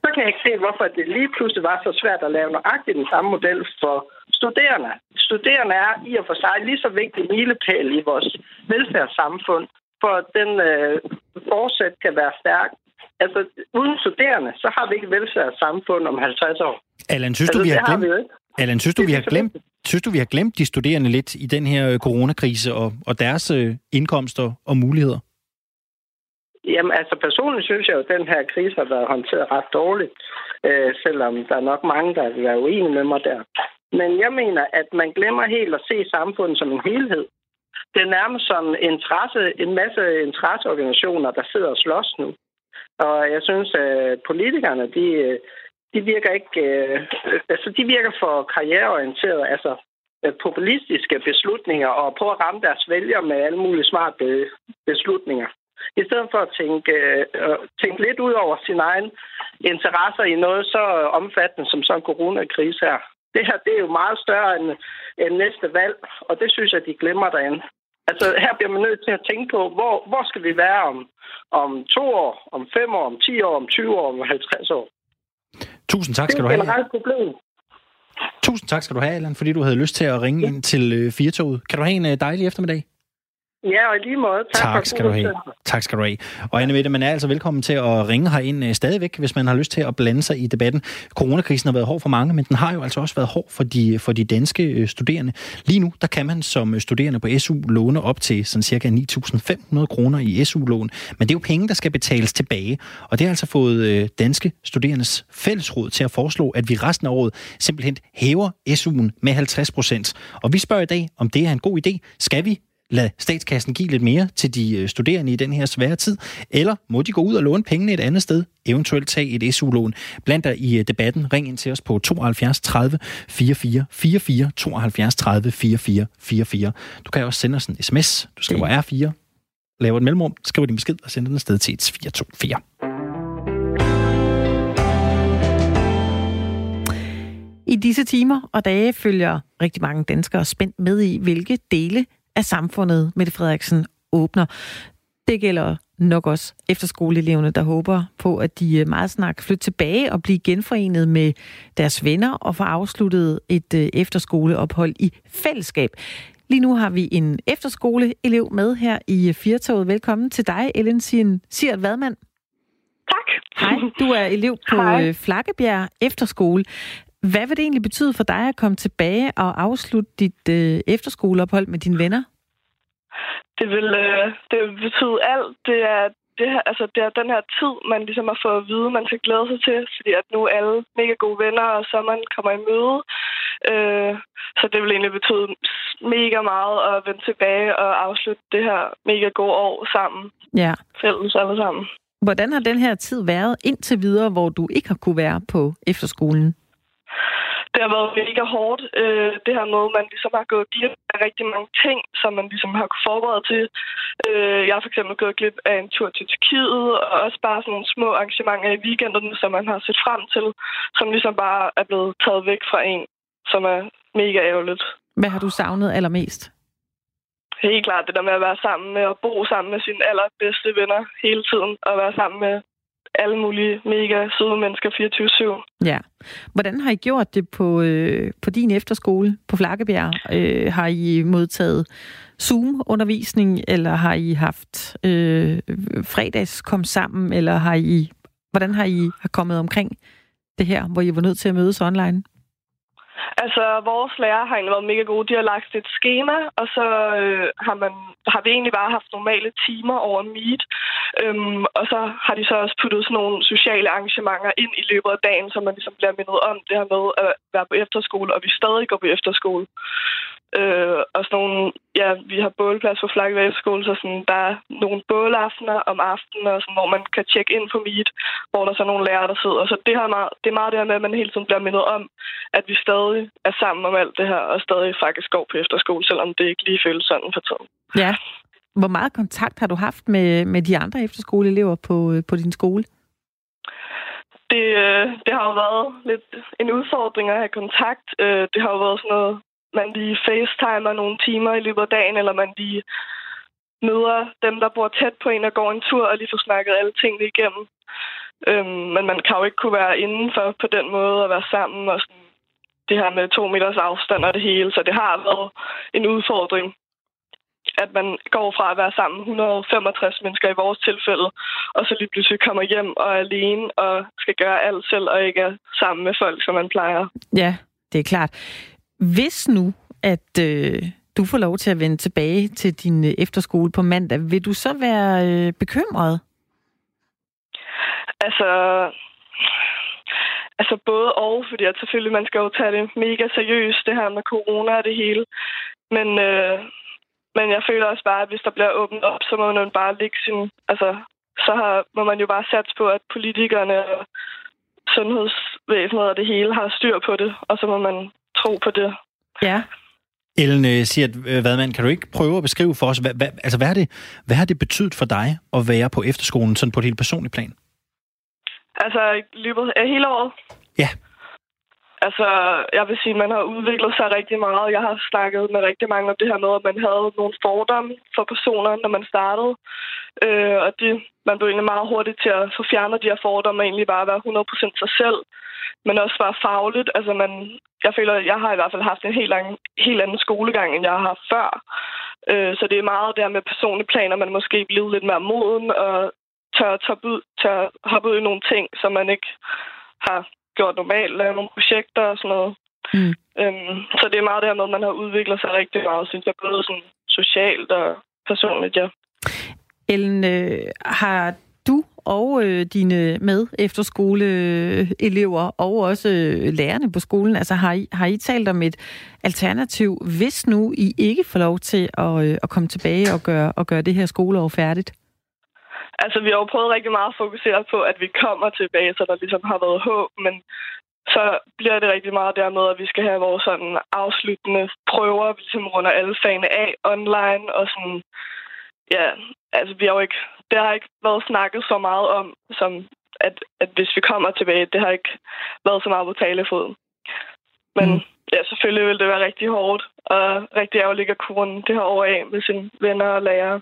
så kan jeg ikke se, hvorfor det lige pludselig var så svært at lave nøjagtigt den samme model for studerende. Studerende er i og for sig lige så vigtig milepæl i vores velfærdssamfund, for at den øh, fortsat kan være stærk. Altså, uden studerende, så har vi ikke velfærdssamfund om 50 år. Allan, synes altså, du, vi har glemt... Vi Allan, synes du, vi har glemt, synes du, vi har glemt de studerende lidt i den her coronakrise og, og deres øh, indkomster og muligheder? Jamen, altså personligt synes jeg jo, at den her krise har været håndteret ret dårligt, øh, selvom der er nok mange, der vil være uenige med mig der. Men jeg mener, at man glemmer helt at se samfundet som en helhed. Det er nærmest som interesse, en masse interesseorganisationer, der sidder og slås nu. Og jeg synes, at politikerne, de, de virker ikke, øh, altså de virker for karriereorienterede, altså øh, populistiske beslutninger og på at ramme deres vælgere med alle mulige smarte beslutninger. I stedet for at tænke, øh, tænke lidt ud over sin egen interesser i noget så omfattende som sådan en coronakrise her. Det her det er jo meget større end, end næste valg, og det synes jeg, de glemmer derinde. Altså her bliver man nødt til at tænke på, hvor, hvor skal vi være om, om to år, om fem år, om ti år, om 20 år, om 50 år. Tusind tak skal du have. Det er et problem. Tusind tak skal du have, Allan, fordi du havde lyst til at ringe ja. ind til uh, Firtoget. Kan du have en uh, dejlig eftermiddag? Ja, og lige måde. Tak, tak skal du have. Tak skal du have. Og Anne Mette, man er altså velkommen til at ringe herind uh, stadigvæk, hvis man har lyst til at blande sig i debatten. Coronakrisen har været hård for mange, men den har jo altså også været hård for de, for de danske uh, studerende. Lige nu, der kan man som studerende på SU låne op til sådan cirka 9.500 kroner i SU-lån, men det er jo penge, der skal betales tilbage. Og det har altså fået danske studerendes fællesråd til at foreslå, at vi resten af året simpelthen hæver SU'en med 50 procent. Og vi spørger i dag, om det er en god idé. Skal vi lade statskassen give lidt mere til de øh, studerende i den her svære tid, eller må de gå ud og låne pengene et andet sted, eventuelt tage et SU-lån. Blandt dig i øh, debatten, ring ind til os på 72 30 44 44 72 30 44 44. Du kan også sende os en sms. Du skriver R4, laver et mellemrum, skriver din besked og sender den afsted til 1424. I disse timer og dage følger rigtig mange danskere spændt med i, hvilke dele af samfundet, Mette Frederiksen åbner. Det gælder nok også efterskoleeleverne, der håber på, at de øh, meget snart flytte tilbage og blive genforenet med deres venner og få afsluttet et øh, efterskoleophold i fællesskab. Lige nu har vi en efterskoleelev med her i øh, Firtoget. Velkommen til dig, Ellen Siert Vadmand. Tak. Hej, du er elev på Hej. Flakkebjerg Efterskole. Hvad vil det egentlig betyde for dig at komme tilbage og afslutte dit øh, efterskoleophold med dine venner? Det vil, øh, det vil betyde alt. Det er, det, her, altså, det er den her tid, man ligesom har fået at vide, man skal glæde sig til, fordi at nu er alle mega gode venner, og man kommer i møde. Øh, så det vil egentlig betyde mega meget at vende tilbage og afslutte det her mega gode år sammen. Ja. Fælles alle sammen. Hvordan har den her tid været indtil videre, hvor du ikke har kunne være på efterskolen? Det har været mega hårdt. Øh, det her med, at man ligesom har gået glip af rigtig mange ting, som man ligesom har kunnet forberede til. Øh, jeg har for eksempel gået glip af en tur til Tyrkiet, og også bare sådan nogle små arrangementer i weekenderne, som man har set frem til, som ligesom bare er blevet taget væk fra en, som er mega ærgerligt. Hvad har du savnet allermest? Helt klart det der med at være sammen med og bo sammen med sine allerbedste venner hele tiden, og være sammen med alle mulige mega søde mennesker 24-7. Ja. Hvordan har I gjort det på, øh, på din efterskole på Flakkebjerg? Øh, har I modtaget Zoom-undervisning, eller har I haft øh, fredags kom sammen, eller har I, hvordan har I kommet omkring det her, hvor I var nødt til at mødes online? Altså, vores lærer har egentlig været mega gode. De har lagt et schema, og så øh, har, man, har vi egentlig bare haft normale timer over Meet. Øhm, og så har de så også puttet sådan nogle sociale arrangementer ind i løbet af dagen, så man ligesom bliver mindet om det her med at være på efterskole, og vi stadig går på efterskole. Øh, og sådan nogle, ja, vi har bålplads på Efterskole, så sådan, der er nogle bålaftener om aftenen, og sådan, hvor man kan tjekke ind på Meet, hvor der så er nogle lærere, der sidder. Så det, her meget, det er meget det her med, at man hele tiden bliver mindet om, at vi stadig er sammen om alt det her, og stadig faktisk går på efterskole, selvom det ikke lige føles sådan for tiden. Ja. Hvor meget kontakt har du haft med, med de andre efterskoleelever på, øh, på din skole? Det, øh, det har jo været lidt en udfordring at have kontakt. Øh, det har jo været sådan noget, man lige facetimer nogle timer i løbet af dagen, eller man lige møder dem, der bor tæt på en og går en tur og lige får snakket alle tingene igennem. Øhm, men man kan jo ikke kunne være indenfor på den måde og være sammen og sådan det her med to meters afstand og det hele. Så det har været en udfordring at man går fra at være sammen 165 mennesker i vores tilfælde, og så lige pludselig kommer hjem og er alene og skal gøre alt selv, og ikke er sammen med folk, som man plejer. Ja, det er klart. Hvis nu, at øh, du får lov til at vende tilbage til din øh, efterskole på mandag, vil du så være øh, bekymret? Altså, altså både og, fordi at selvfølgelig man skal jo tage det mega seriøst, det her med corona og det hele. Men, øh, men jeg føler også bare, at hvis der bliver åbnet op, så må man bare ligge sin... Altså, så har, må man jo bare satse på, at politikerne og sundhedsvæsenet og det hele har styr på det, og så må man tro på det. Ja. Ellen øh, siger, øh, hvad man kan du ikke prøve at beskrive for os, hvad, hvad, altså hvad, har det, hvad har det betydet for dig at være på efterskolen, sådan på et helt personligt plan? Altså, løbet af hele året? Ja. Altså, jeg vil sige, at man har udviklet sig rigtig meget. Jeg har snakket med rigtig mange om det her med, at man havde nogle fordomme for personer, når man startede. Øh, og det, man blev egentlig meget hurtigt til at få fjernet de her fordomme og egentlig bare være 100% sig selv. Men også være fagligt. Altså, man, jeg føler, at jeg har i hvert fald haft en helt lang, helt anden skolegang, end jeg har haft før. Øh, så det er meget der med personlige planer, man måske bliver lidt mere moden og tør, tør, tør hoppe ud i nogle ting, som man ikke har gjort normalt, lave nogle projekter og sådan noget. Mm. Øhm, så det er meget der med, at man har udviklet sig rigtig meget, synes jeg, både sådan socialt og personligt, ja. Ellen, øh, har du og øh, dine med efterskoleelever og også øh, lærerne på skolen, altså har I, har I talt om et alternativ, hvis nu I ikke får lov til at, øh, at komme tilbage og gøre, og gøre det her skoleår færdigt? Altså, vi har jo prøvet rigtig meget at fokusere på, at vi kommer tilbage, så der ligesom har været håb, men så bliver det rigtig meget dermed, at vi skal have vores sådan afsluttende prøver, vi ligesom runder alle fagene af online, og sådan, ja, altså vi har jo ikke, det har ikke været snakket så meget om, som at, at hvis vi kommer tilbage, det har ikke været så meget på talefoden. Men mm. ja, selvfølgelig vil det være rigtig hårdt, og rigtig ærgerligt at kunne det her over af med sine venner og lærere.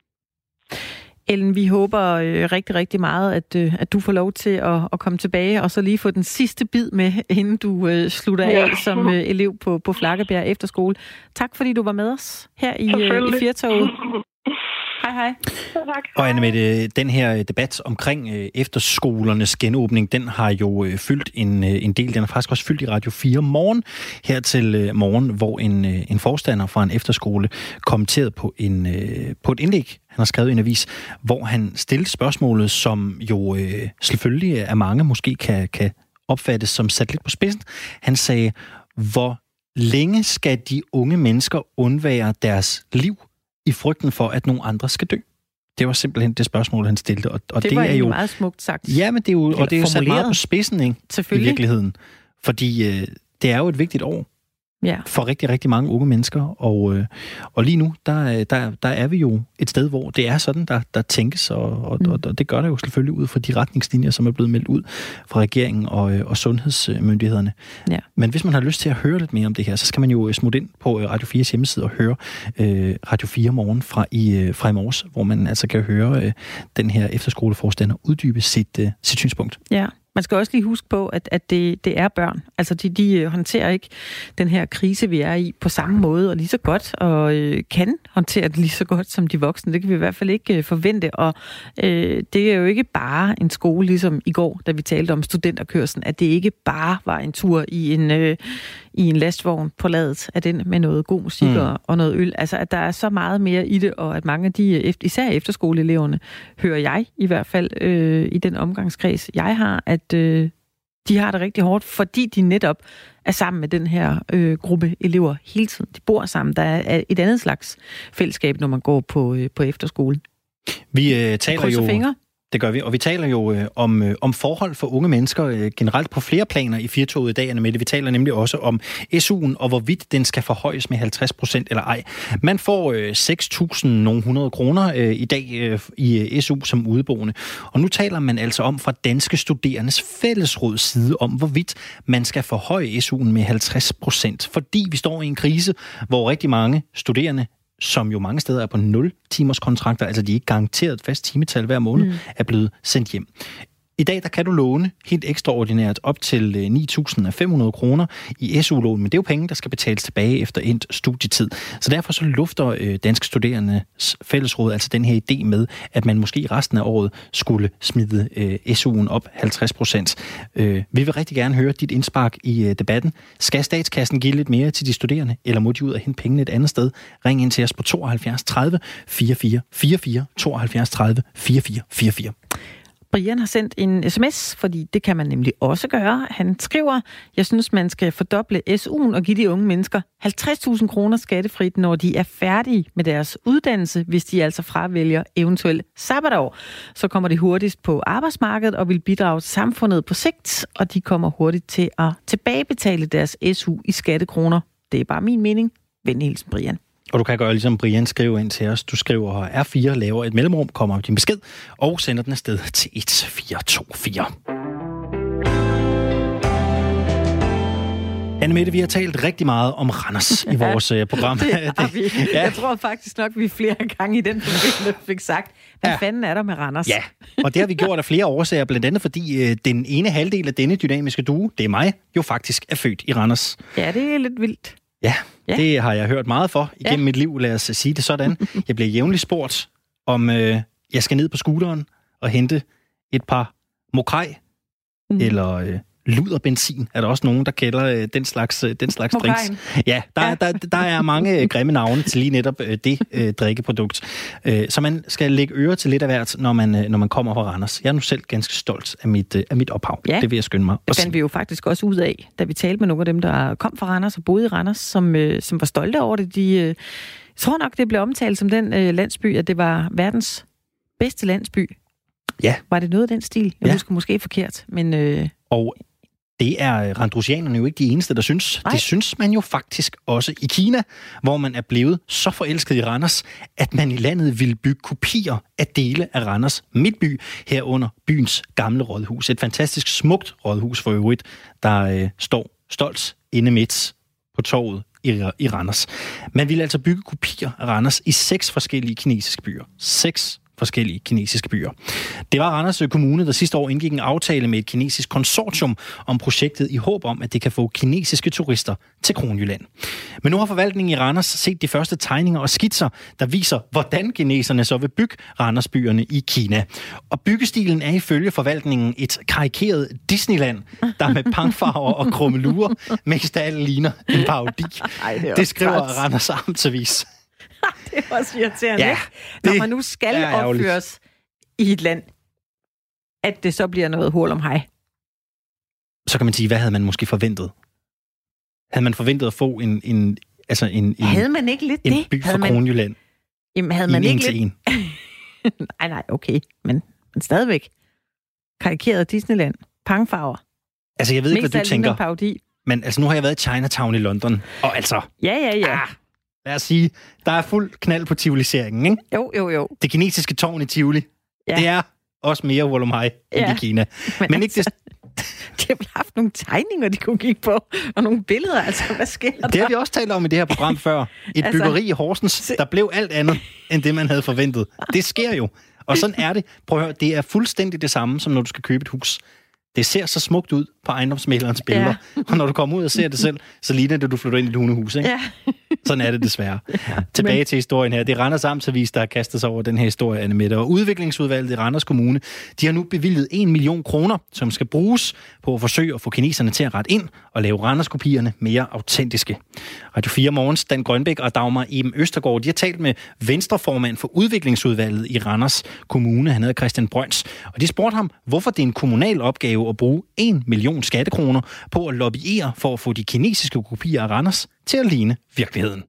Ellen, vi håber øh, rigtig, rigtig meget, at, øh, at du får lov til at, at komme tilbage, og så lige få den sidste bid med, inden du øh, slutter ja. af som øh, elev på, på Flakkebjerg Efterskole. Tak fordi du var med os her i, øh, i Fjertoget. Hej, hej. Tak. Og Anne Mette, den her debat omkring øh, efterskolernes genåbning, den har jo øh, fyldt en, øh, en del. Den har faktisk også fyldt i Radio 4 morgen her til øh, morgen, hvor en, øh, en forstander fra en efterskole kommenterede på, en, øh, på et indlæg, han har skrevet i en avis, hvor han stillede spørgsmålet, som jo øh, selvfølgelig af mange måske kan, kan opfattes som sat lidt på spidsen. Han sagde, hvor længe skal de unge mennesker undvære deres liv i frygten for, at nogle andre skal dø? Det var simpelthen det spørgsmål, han stillede. Og, og det, det var er jo meget smukt sagt. Ja, men det er jo, og det er jo sat meget på spidsen ikke, i virkeligheden. Fordi øh, det er jo et vigtigt år ja. for rigtig, rigtig mange unge mennesker. Og, øh, og lige nu, der, der, der er vi jo et sted, hvor det er sådan, der, der tænkes, og, og, mm. og, og det gør det jo selvfølgelig ud fra de retningslinjer, som er blevet meldt ud fra regeringen og, øh, og sundhedsmyndighederne. Ja. Men hvis man har lyst til at høre lidt mere om det her, så skal man jo smutte ind på øh, Radio 4's hjemmeside og høre øh, Radio 4 morgen fra i, øh, fra i morges, hvor man altså kan høre øh, den her efterskoleforstander uddybe sit, øh, sit synspunkt. Ja. Man skal også lige huske på, at, at det, det er børn. Altså, de, de øh, håndterer ikke den her krise, vi er i, på samme måde og lige så godt, og øh, kan håndtere det lige så godt som de voksne. Det kan vi i hvert fald ikke øh, forvente. Og øh, det er jo ikke bare en skole, ligesom i går, da vi talte om studenterkørslen, at det ikke bare var en tur i en, øh, i en lastvogn på ladet af den med noget god musik mm. og, og noget øl. Altså, at der er så meget mere i det, og at mange af de, øh, især efterskoleeleverne, hører jeg i hvert fald øh, i den omgangskreds, jeg har, at øh, de har det rigtig hårdt, fordi de netop er sammen med den her øh, gruppe elever hele tiden. De bor sammen. Der er et andet slags fællesskab, når man går på, øh, på efterskole. Vi øh, taler jo... Fingre. Det gør vi, og vi taler jo øh, om, øh, om forhold for unge mennesker øh, generelt på flere planer i Firtoget i dag, Anne Mette. Vi taler nemlig også om SU'en, og hvorvidt den skal forhøjes med 50 procent eller ej. Man får øh, 6.900 kroner øh, i dag øh, i øh, SU som udeboende, og nu taler man altså om fra Danske Studerendes Fællesråds side om, hvorvidt man skal forhøje SU'en med 50 procent, fordi vi står i en krise, hvor rigtig mange studerende som jo mange steder er på 0 timers kontrakter, altså de er ikke garanteret fast timetal hver måned, mm. er blevet sendt hjem. I dag der kan du låne helt ekstraordinært op til øh, 9.500 kroner i SU-lån, men det er jo penge, der skal betales tilbage efter endt studietid. Så derfor så lufter øh, Danske Studerendes Fællesråd altså den her idé med, at man måske resten af året skulle smide øh, SU'en op 50 procent. Øh, vi vil rigtig gerne høre dit indspark i øh, debatten. Skal statskassen give lidt mere til de studerende, eller må de ud og hente pengene et andet sted? Ring ind til os på 72 30 44 44 72 30 44 44. Brian har sendt en sms, fordi det kan man nemlig også gøre. Han skriver, jeg synes, man skal fordoble SU'en og give de unge mennesker 50.000 kroner skattefrit, når de er færdige med deres uddannelse, hvis de altså fravælger eventuelt sabbatår. Så kommer de hurtigst på arbejdsmarkedet og vil bidrage til samfundet på sigt, og de kommer hurtigt til at tilbagebetale deres SU i skattekroner. Det er bare min mening. Vend hilsen, Brian. Og du kan gøre ligesom Brian skriver ind til os. Du skriver R4, laver et mellemrum, kommer din besked og sender den afsted til 1424. Anne Mette, vi har talt rigtig meget om Randers i vores ja, program. Det har vi. Ja. Jeg tror faktisk nok, vi flere gange i den forbindelse fik sagt, hvad ja. fanden er der med Randers? Ja, og det har vi gjort af flere årsager, blandt andet fordi øh, den ene halvdel af denne dynamiske duo, det er mig, jo faktisk er født i Randers. Ja, det er lidt vildt. Ja, ja, det har jeg hørt meget for igennem ja. mit liv, lad os sige det sådan. Jeg bliver jævnligt spurgt, om øh, jeg skal ned på scooteren og hente et par mokrej, mm. eller øh, luderbenzin, er der også nogen, der kender øh, den slags, øh, den slags drinks. Ja, der, ja. Der, der, er mange øh, grimme navne til lige netop øh, det øh, drikkeprodukt. Øh, så man skal lægge øre til lidt af hvert, når man, øh, når man kommer fra Randers. Jeg er nu selv ganske stolt af mit, øh, af mit ophav. Ja. Det vil jeg skynde mig. Det fandt vi jo faktisk også ud af, da vi talte med nogle af dem, der kom fra Randers og boede i Randers, som, øh, som var stolte over det. De, øh, jeg tror nok, det blev omtalt som den øh, landsby, at det var verdens bedste landsby. Ja. Var det noget af den stil? Jeg ja. husker måske forkert, men... Øh... Og det er randrusianerne jo ikke de eneste, der synes. Nej. Det synes man jo faktisk også i Kina, hvor man er blevet så forelsket i Randers, at man i landet vil bygge kopier af dele af Randers midtby, herunder byens gamle rådhus. Et fantastisk smukt rådhus for øvrigt, der øh, står stolt inde midt på torvet i, i Randers. Man vil altså bygge kopier af Randers i seks forskellige kinesiske byer. Seks forskellige kinesiske byer. Det var Randers Kommune, der sidste år indgik en aftale med et kinesisk konsortium om projektet i håb om, at det kan få kinesiske turister til Kronjylland. Men nu har forvaltningen i Randers set de første tegninger og skitser, der viser, hvordan kineserne så vil bygge Randersbyerne i Kina. Og byggestilen er ifølge forvaltningen et karikeret Disneyland, der med pangfarver og krummelurer mest af alt ligner en parodi. Ej, det, det skriver Randers Amtsavis. det er også irriterende, ja, Når man nu skal opføres i et land, at det så bliver noget hul om hej. Så kan man sige, hvad havde man måske forventet? Havde man forventet at få en, en, altså en, en, havde man ikke lidt en det? by fra man... Kronjylland? Jamen, havde man ikke lidt... nej, nej, okay. Men, men stadigvæk. Karikeret Disneyland. Pangfarver. Altså, jeg ved ikke, Mest hvad du tænker. Parodi. Men altså, nu har jeg været i Chinatown i London, og altså... Ja, ja, ja. Ah, lad os sige, der er fuld knald på Tivoliseringen, ikke? Jo, jo, jo. Det kinesiske tårn i Tivoli, ja. det er også mere Wolomhai ja. end i Kina. Men, Men ikke altså, det... De har haft nogle tegninger, de kunne kigge på, og nogle billeder, altså, hvad sker der? Det har vi også talt om i det her program før. Et altså... byggeri i Horsens, der blev alt andet, end det, man havde forventet. Det sker jo. Og sådan er det. Prøv at høre, det er fuldstændig det samme, som når du skal købe et hus. Det ser så smukt ud på ejendomsmælerens billeder. Ja. Og når du kommer ud og ser det selv, så ligner det, at du flytter ind i et hundehus. Ikke? Ja. Sådan er det desværre. Tilbage Men... til historien her. Det er Randers Amtsavis, der har kastet sig over den her historie, Anne Mette. Og udviklingsudvalget i Randers Kommune, de har nu bevilget 1 million kroner, som skal bruges på at forsøge at få kineserne til at rette ind og lave Randers-kopierne mere autentiske. Radio 4 Morgens, Dan Grønbæk og Dagmar Eben Østergaard, de har talt med venstreformand for udviklingsudvalget i Randers Kommune. Han hedder Christian Brøns. Og de spurgte ham, hvorfor det er en kommunal opgave at bruge 1 million skattekroner på at lobbyere for at få de kinesiske kopier af Randers til at ligne virkeligheden.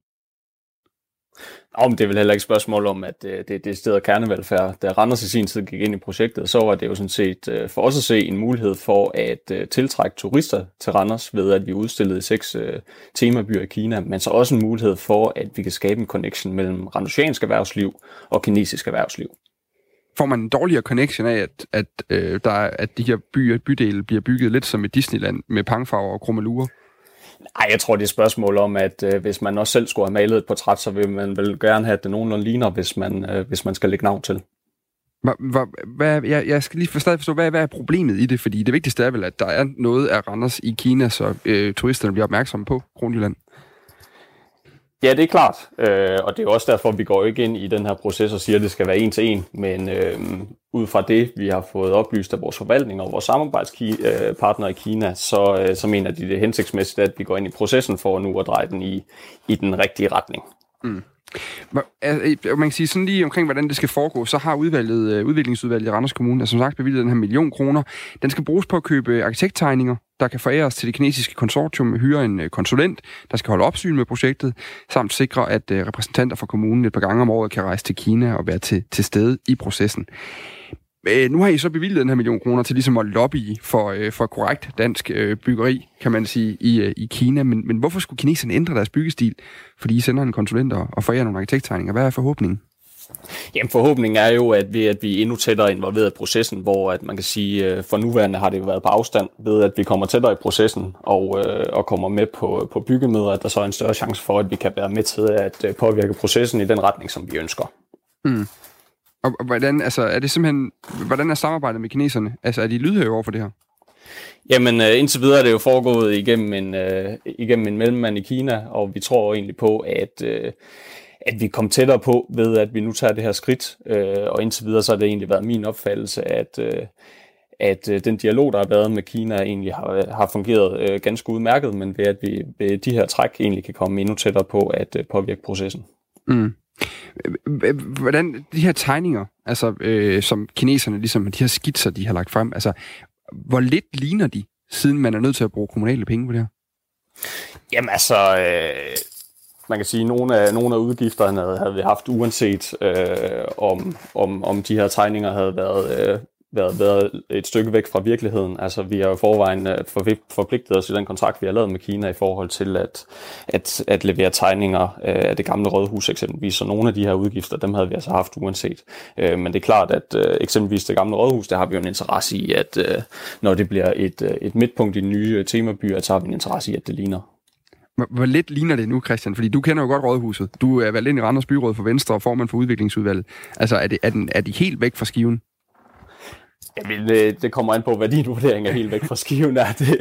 Om det er vel heller ikke spørgsmål om, at øh, det, det er stedet kernevelfærd. Da Randers i sin tid gik ind i projektet, så var det jo sådan set øh, for os at se en mulighed for at øh, tiltrække turister til Randers ved, at vi udstillede seks temabyer i Kina, men så også en mulighed for, at vi kan skabe en connection mellem randersiansk erhvervsliv og kinesisk erhvervsliv får man en dårligere connection af, at, at, øh, der er, at de her byer, bydele bliver bygget lidt som et Disneyland med pangfarver og krummelurer? Nej, jeg tror, det er et spørgsmål om, at øh, hvis man også selv skulle have malet et portræt, så vil man vel gerne have, at det nogenlunde ligner, hvis man, øh, hvis man skal lægge navn til. Hvad, hvad, jeg, jeg skal lige for stadig forstå, hvad, hvad er problemet i det? Fordi det vigtigste er vel, at der er noget af Randers i Kina, så øh, turisterne bliver opmærksomme på Kronjylland. Ja, det er klart, øh, og det er også derfor, vi går ikke ind i den her proces og siger, at det skal være en til en, men øh, ud fra det, vi har fået oplyst af vores forvaltning og vores samarbejdspartnere øh, i Kina, så, øh, så mener de det er hensigtsmæssigt, at vi går ind i processen for nu at dreje den i, i den rigtige retning. Mm. Man kan sige sådan lige omkring, hvordan det skal foregå, så har udvalget, øh, udviklingsudvalget i Randers Kommune, altså som sagt bevilget den her million kroner. Den skal bruges på at købe arkitekttegninger, der kan foræres til det kinesiske konsortium, hyre en øh, konsulent, der skal holde opsyn med projektet, samt sikre, at øh, repræsentanter fra kommunen et par gange om året kan rejse til Kina og være til, til stede i processen. Øh, nu har I så bevilget den her million kroner til ligesom at lobby for, øh, for korrekt dansk øh, byggeri, kan man sige, i, øh, i Kina. Men, men hvorfor skulle kineserne ændre deres byggestil? Fordi I sender en konsulent og forærer nogle arkitekttegninger. Hvad er forhåbningen? Jamen forhåbningen er jo, at vi, at vi er endnu tættere involveret i processen, hvor at man kan sige, for nuværende har det jo været på afstand, ved at vi kommer tættere i processen og, øh, og kommer med på, på byggemøder, at der så er en større chance for, at vi kan være med til at påvirke processen i den retning, som vi ønsker. Mm. Og, og hvordan, altså, er det simpelthen, hvordan er samarbejdet med kineserne? Altså, er de lydhøre over for det her? Jamen, øh, indtil videre er det jo foregået igennem en, øh, igennem en mellemmand i Kina, og vi tror egentlig på, at, øh, at vi kom tættere på ved, at vi nu tager det her skridt. Øh, og indtil videre så har det egentlig været min opfattelse, at, øh, at øh, den dialog, der har været med Kina, egentlig har, har fungeret øh, ganske udmærket, men ved at vi ved de her træk egentlig kan komme endnu tættere på at øh, påvirke processen. Mm. Hvordan de her tegninger, altså øh, som kineserne ligesom, de her skitser, de har lagt frem, altså hvor lidt ligner de, siden man er nødt til at bruge kommunale penge på det her? Jamen altså, øh, man kan sige, at nogle af, nogle af udgifterne havde vi haft uanset øh, om, om, om de her tegninger havde været øh, været, været et stykke væk fra virkeligheden. Altså, vi har jo forvejen øh, forpligtet os i den kontrakt, vi har lavet med Kina i forhold til at, at, at levere tegninger øh, af det gamle rådhus eksempelvis. Så nogle af de her udgifter, dem havde vi altså haft uanset. Øh, men det er klart, at eksempelvis det gamle rådhus, der har vi jo en interesse i, at når det bliver et, et midtpunkt i den nye temaby, så har vi en interesse i, at det ligner. Hvor lidt ligner det nu, Christian? Fordi du kender jo godt Rådhuset. Du er valgt ind i Randers Byråd for Venstre og formand for udviklingsudvalget. Altså, er, det, er, den, er de helt væk fra skiven? Jamen, øh, det kommer an på, hvad din vurdering er helt væk fra skiven er. Det,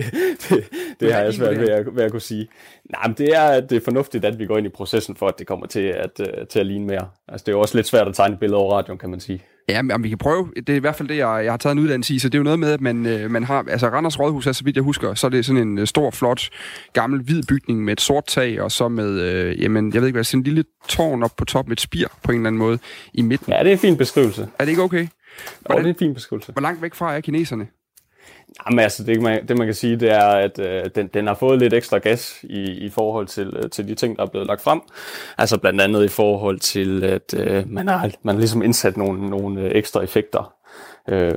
det, det har jeg svært ved at, ved at kunne sige. Nej, men det er, det er fornuftigt, at vi går ind i processen for, at det kommer til at, øh, til at ligne mere. Altså, det er jo også lidt svært at tegne billeder over radioen, kan man sige. Ja, men vi kan prøve. Det er i hvert fald det, jeg, jeg har taget en uddannelse i. Så det er jo noget med, at man, øh, man har... Altså, Randers Rådhus er, så vidt jeg husker, så er det sådan en stor, flot, gammel, hvid bygning med et sort tag, og så med, øh, jamen, jeg ved ikke hvad, sådan en lille tårn op på top med et spir på en eller anden måde i midten. Ja, det er en fin beskrivelse. Er det ikke okay? Hvordan, det er en fin beskrivelse. Hvor langt væk fra er kineserne? Jamen altså, det man, det man kan sige, det er, at øh, den, den har fået lidt ekstra gas i, i forhold til, øh, til de ting, der er blevet lagt frem. Altså blandt andet i forhold til, at øh, man, har, man har ligesom indsat nogle, nogle øh, ekstra effekter øh,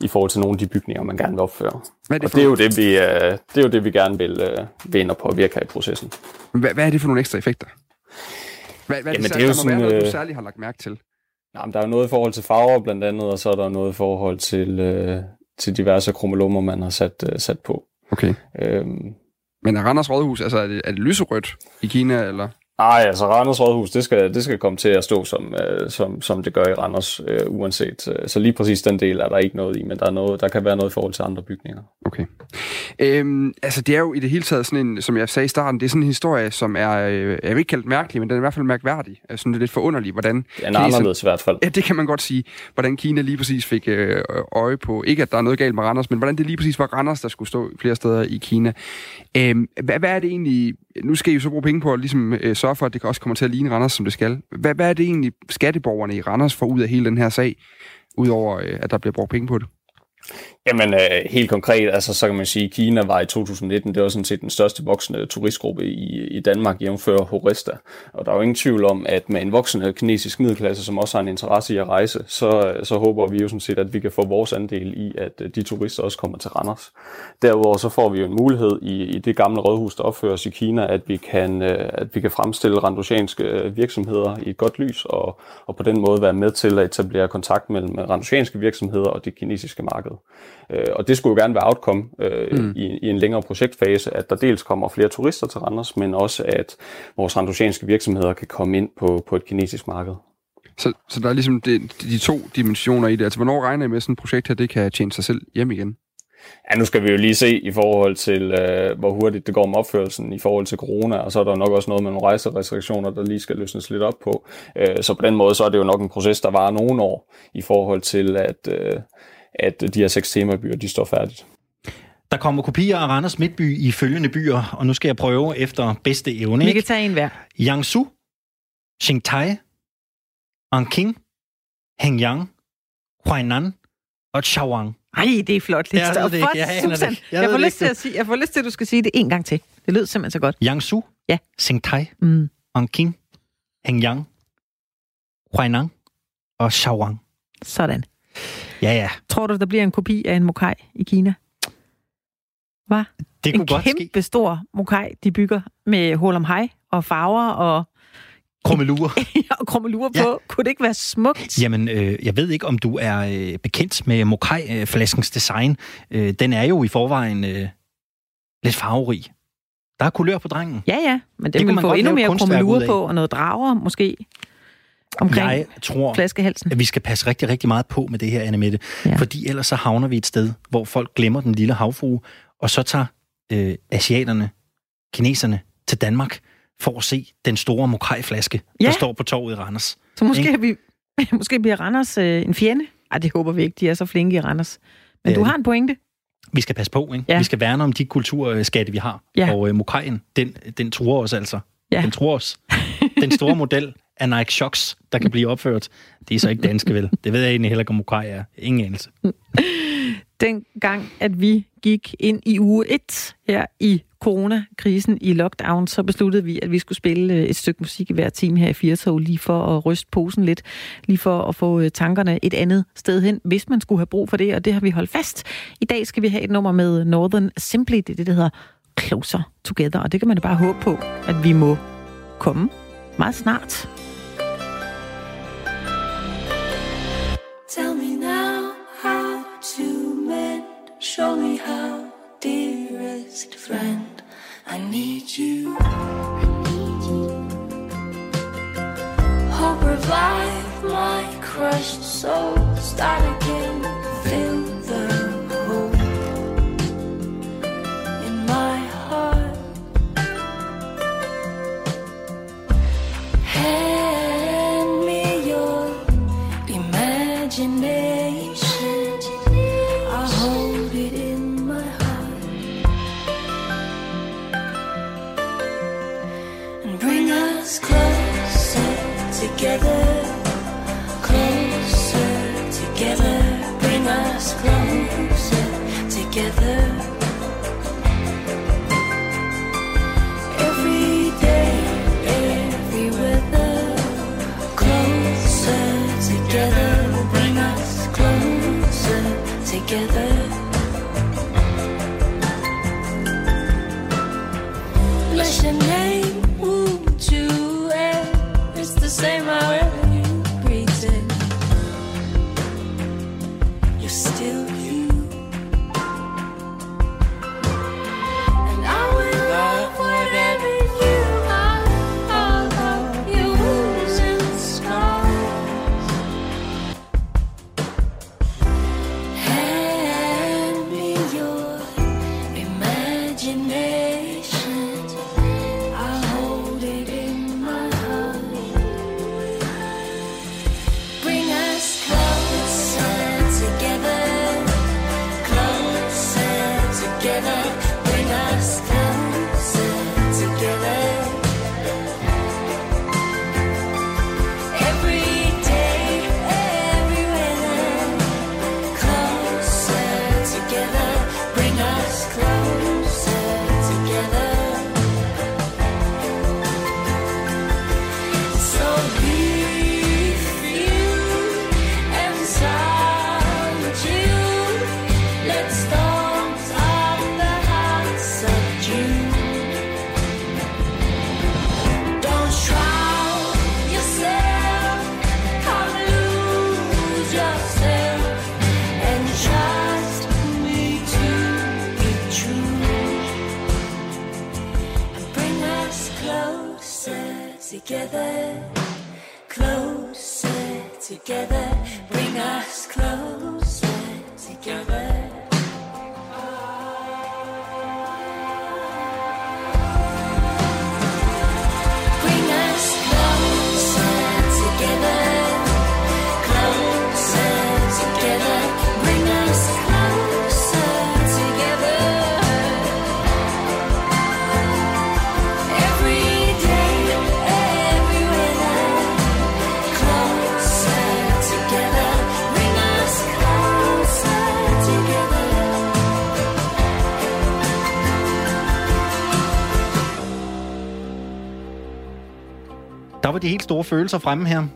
i forhold til nogle af de bygninger, man gerne vil opføre. Hvad er det, for og det, er jo det, vi, øh, det er jo det, vi gerne vil, øh, vil ind og påvirke her i processen. Hvad, hvad er det for nogle ekstra effekter? Hvad, hvad Jamen, det, det er jo sådan, noget, du øh, særligt har lagt mærke til? Jamen, der er jo noget i forhold til farver blandt andet, og så er der noget i forhold til, øh, til diverse kromolomer, man har sat, øh, sat på. Okay. Øhm, Men er Randers Rådhus, altså er det, er det lyserødt i Kina, eller? Nej, altså Randers Rådhus, det skal, det skal komme til at stå, som, øh, som, som det gør i Randers, øh, uanset. Så lige præcis den del er der ikke noget i, men der, er noget, der kan være noget i forhold til andre bygninger. Okay. Øhm, altså det er jo i det hele taget sådan en, som jeg sagde i starten, det er sådan en historie, som er, øh, jeg vil ikke kalde mærkelig, men den er i hvert fald mærkværdig. Altså det er lidt forunderlig, hvordan... Det er anderledes i hvert fald. Ja, det kan man godt sige. Hvordan Kina lige præcis fik øh, øje på, ikke at der er noget galt med Randers, men hvordan det lige præcis var Randers, der skulle stå flere steder i Kina. Øhm, hvad, hvad er det egentlig, Øh, nu skal I jo så bruge penge på at ligesom, øh, sørge for, at det også kommer til at ligne Randers, som det skal. Hvad, hvad er det egentlig, skatteborgerne i Randers får ud af hele den her sag, udover øh, at der bliver brugt penge på det? Jamen, øh, helt konkret, altså, så kan man sige, at Kina var i 2019, det var sådan set den største voksende turistgruppe i, i Danmark, jævnfører Horesta. Og der er jo ingen tvivl om, at med en voksende kinesisk middelklasse, som også har en interesse i at rejse, så, øh, så håber vi jo sådan set, at vi kan få vores andel i, at øh, de turister også kommer til Randers. Derudover så får vi jo en mulighed i, i det gamle rådhus, der opføres i Kina, at vi kan, øh, at vi kan fremstille randosianske virksomheder i et godt lys, og, og på den måde være med til at etablere kontakt mellem randosianske virksomheder og det kinesiske marked. Øh, og det skulle jo gerne være outcome øh, mm. i, i en længere projektfase, at der dels kommer flere turister til Randers, men også at vores randosianske virksomheder kan komme ind på, på et kinesisk marked. Så, så der er ligesom de, de to dimensioner i det. Altså, hvornår regner I med, at sådan et projekt her, det kan tjene sig selv hjem igen? Ja, nu skal vi jo lige se i forhold til, øh, hvor hurtigt det går med opførelsen i forhold til corona, og så er der nok også noget med nogle rejserestriktioner, der lige skal løsnes lidt op på. Øh, så på den måde, så er det jo nok en proces, der varer nogle år i forhold til, at, øh, at de her seks temabyer, de står færdigt. Der kommer kopier af Randers Midtby i følgende byer, og nu skal jeg prøve efter bedste evne. Vi kan tage en hver. Jiangsu, Xingtai, Anqing, Hengyang, Huainan og Chawang. Ej, det er flot liste. Jeg, det ikke. jeg, Susan, det. Jeg, jeg, får lyst til at sige, jeg får lyst til, at du skal sige det en gang til. Det lød simpelthen så godt. Jiangsu, ja. Xingtai, mm. Anqing, Hengyang, Huainan og Chawang. Sådan. Ja, ja. Tror du, der bliver en kopi af en mokai i Kina? Hvad? Det kunne en godt kæmpe ske. stor mokai, de bygger med hul om hej og farver og... Krummelurer. og krummelurer ja. på. Kunne det ikke være smukt? Jamen, øh, jeg ved ikke, om du er øh, bekendt med mokai-flaskens design. Øh, den er jo i forvejen øh, lidt farverig. Der er kulør på drengen. Ja, ja, men det, det vil man få endnu mere krummelurer på, og noget drager måske. Omkring jeg tror, flaskehalsen. at vi skal passe rigtig, rigtig meget på med det her, Annemette. Ja. Fordi ellers så havner vi et sted, hvor folk glemmer den lille havfrue, og så tager øh, asiaterne, kineserne til Danmark for at se den store mokai-flaske, ja. der står på torvet i Randers. Så måske, vi, måske bliver Randers øh, en fjende? Ej, det håber vi ikke. De er så flinke i Randers. Men øh, du har en pointe. Vi skal passe på, ikke? Ja. Vi skal værne om de kulturskatte, vi har. Ja. Og øh, mokaien, den, den tror os altså. Ja. Den tror os. Den store model af Nike Shocks, der kan blive opført, det er så ikke danske, vel? Det ved jeg egentlig heller ikke, om mokai er. Ingen anelse. Den gang, at vi gik ind i uge 1 her i coronakrisen i lockdown, så besluttede vi, at vi skulle spille øh, et stykke musik i hver time her i Firtog, lige for at ryste posen lidt, lige for at få øh, tankerne et andet sted hen, hvis man skulle have brug for det, og det har vi holdt fast. I dag skal vi have et nummer med Northern Simply, det er det, der hedder Closer Together, og det kan man da bare håbe på, at vi må komme meget snart. Tell me now how to mend, show me how, dearest friend. I need you. I need you. Hope revive my crushed soul. Start again. Fill de helt store følelser fremme her.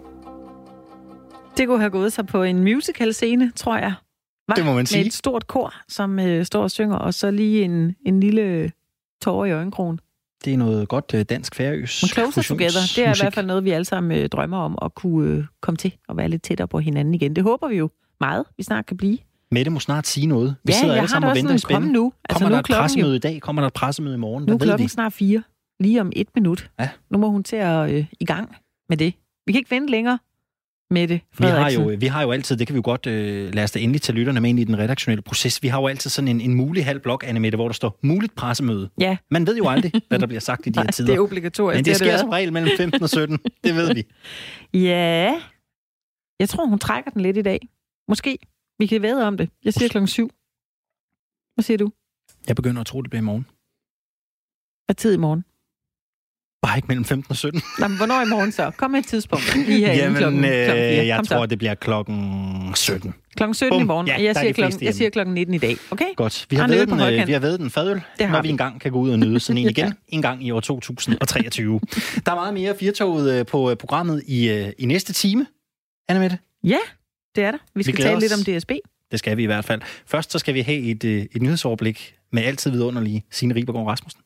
Det kunne have gået sig på en musical-scene, tror jeg. Var, det må man sige. Med et stort kor, som øh, står og synger, og så lige en, en lille tårer i øjenkrogen. Det er noget godt øh, dansk færøs. Men Closer Together, det er i hvert fald noget, vi alle sammen øh, drømmer om at kunne øh, komme til og være lidt tættere på hinanden igen. Det håber vi jo meget, vi snart kan blive. Mette må snart sige noget. Vi ja, sidder alle sammen og venter i spænding. nu. Altså, Kommer nu der et pressemøde jo. i dag? Kommer der et pressemøde i morgen? Nu er klokken snart fire. Lige om et minut. Ja. Nu må hun til at øh, i gang med det. Vi kan ikke vente længere. Mette vi har, jo, vi har jo altid, det kan vi jo godt øh, lade os da endelig tage lytterne med ind i den redaktionelle proces, vi har jo altid sådan en, en mulig halv blok, Anne Mette, hvor der står muligt pressemøde. Ja. Man ved jo aldrig, hvad der bliver sagt i de her tider. det er obligatorisk. Men det, det sker det som regel mellem 15 og 17, det ved vi. Ja, jeg tror, hun trækker den lidt i dag. Måske. Vi kan væde om det. Jeg siger klokken syv. Hvad siger du? Jeg begynder at tro, det bliver i morgen. Hvad tid i morgen? Bare ikke mellem 15 og 17. Nå, men hvornår i morgen så? Kom med et tidspunkt. Lige her Jamen, klokken, øh, klokken jeg tror, så. det bliver klokken 17. Klokken 17 Bum. i morgen, ja, jeg, siger klokken, jeg siger klokken 19 i dag. Okay? Godt. Vi har, ved den, øh, vi har ved den fadøl, når vi engang kan gå ud og nyde sådan en igen, en gang i år 2023. Der er meget mere firtoget øh, på øh, programmet i, i næste time. Anna Mette? Ja, det er der. Vi skal vi tale os. lidt om DSB. Det skal vi i hvert fald. Først så skal vi have et, et nyhedsoverblik med altid vidunderlige Signe Ribergaard Rasmussen.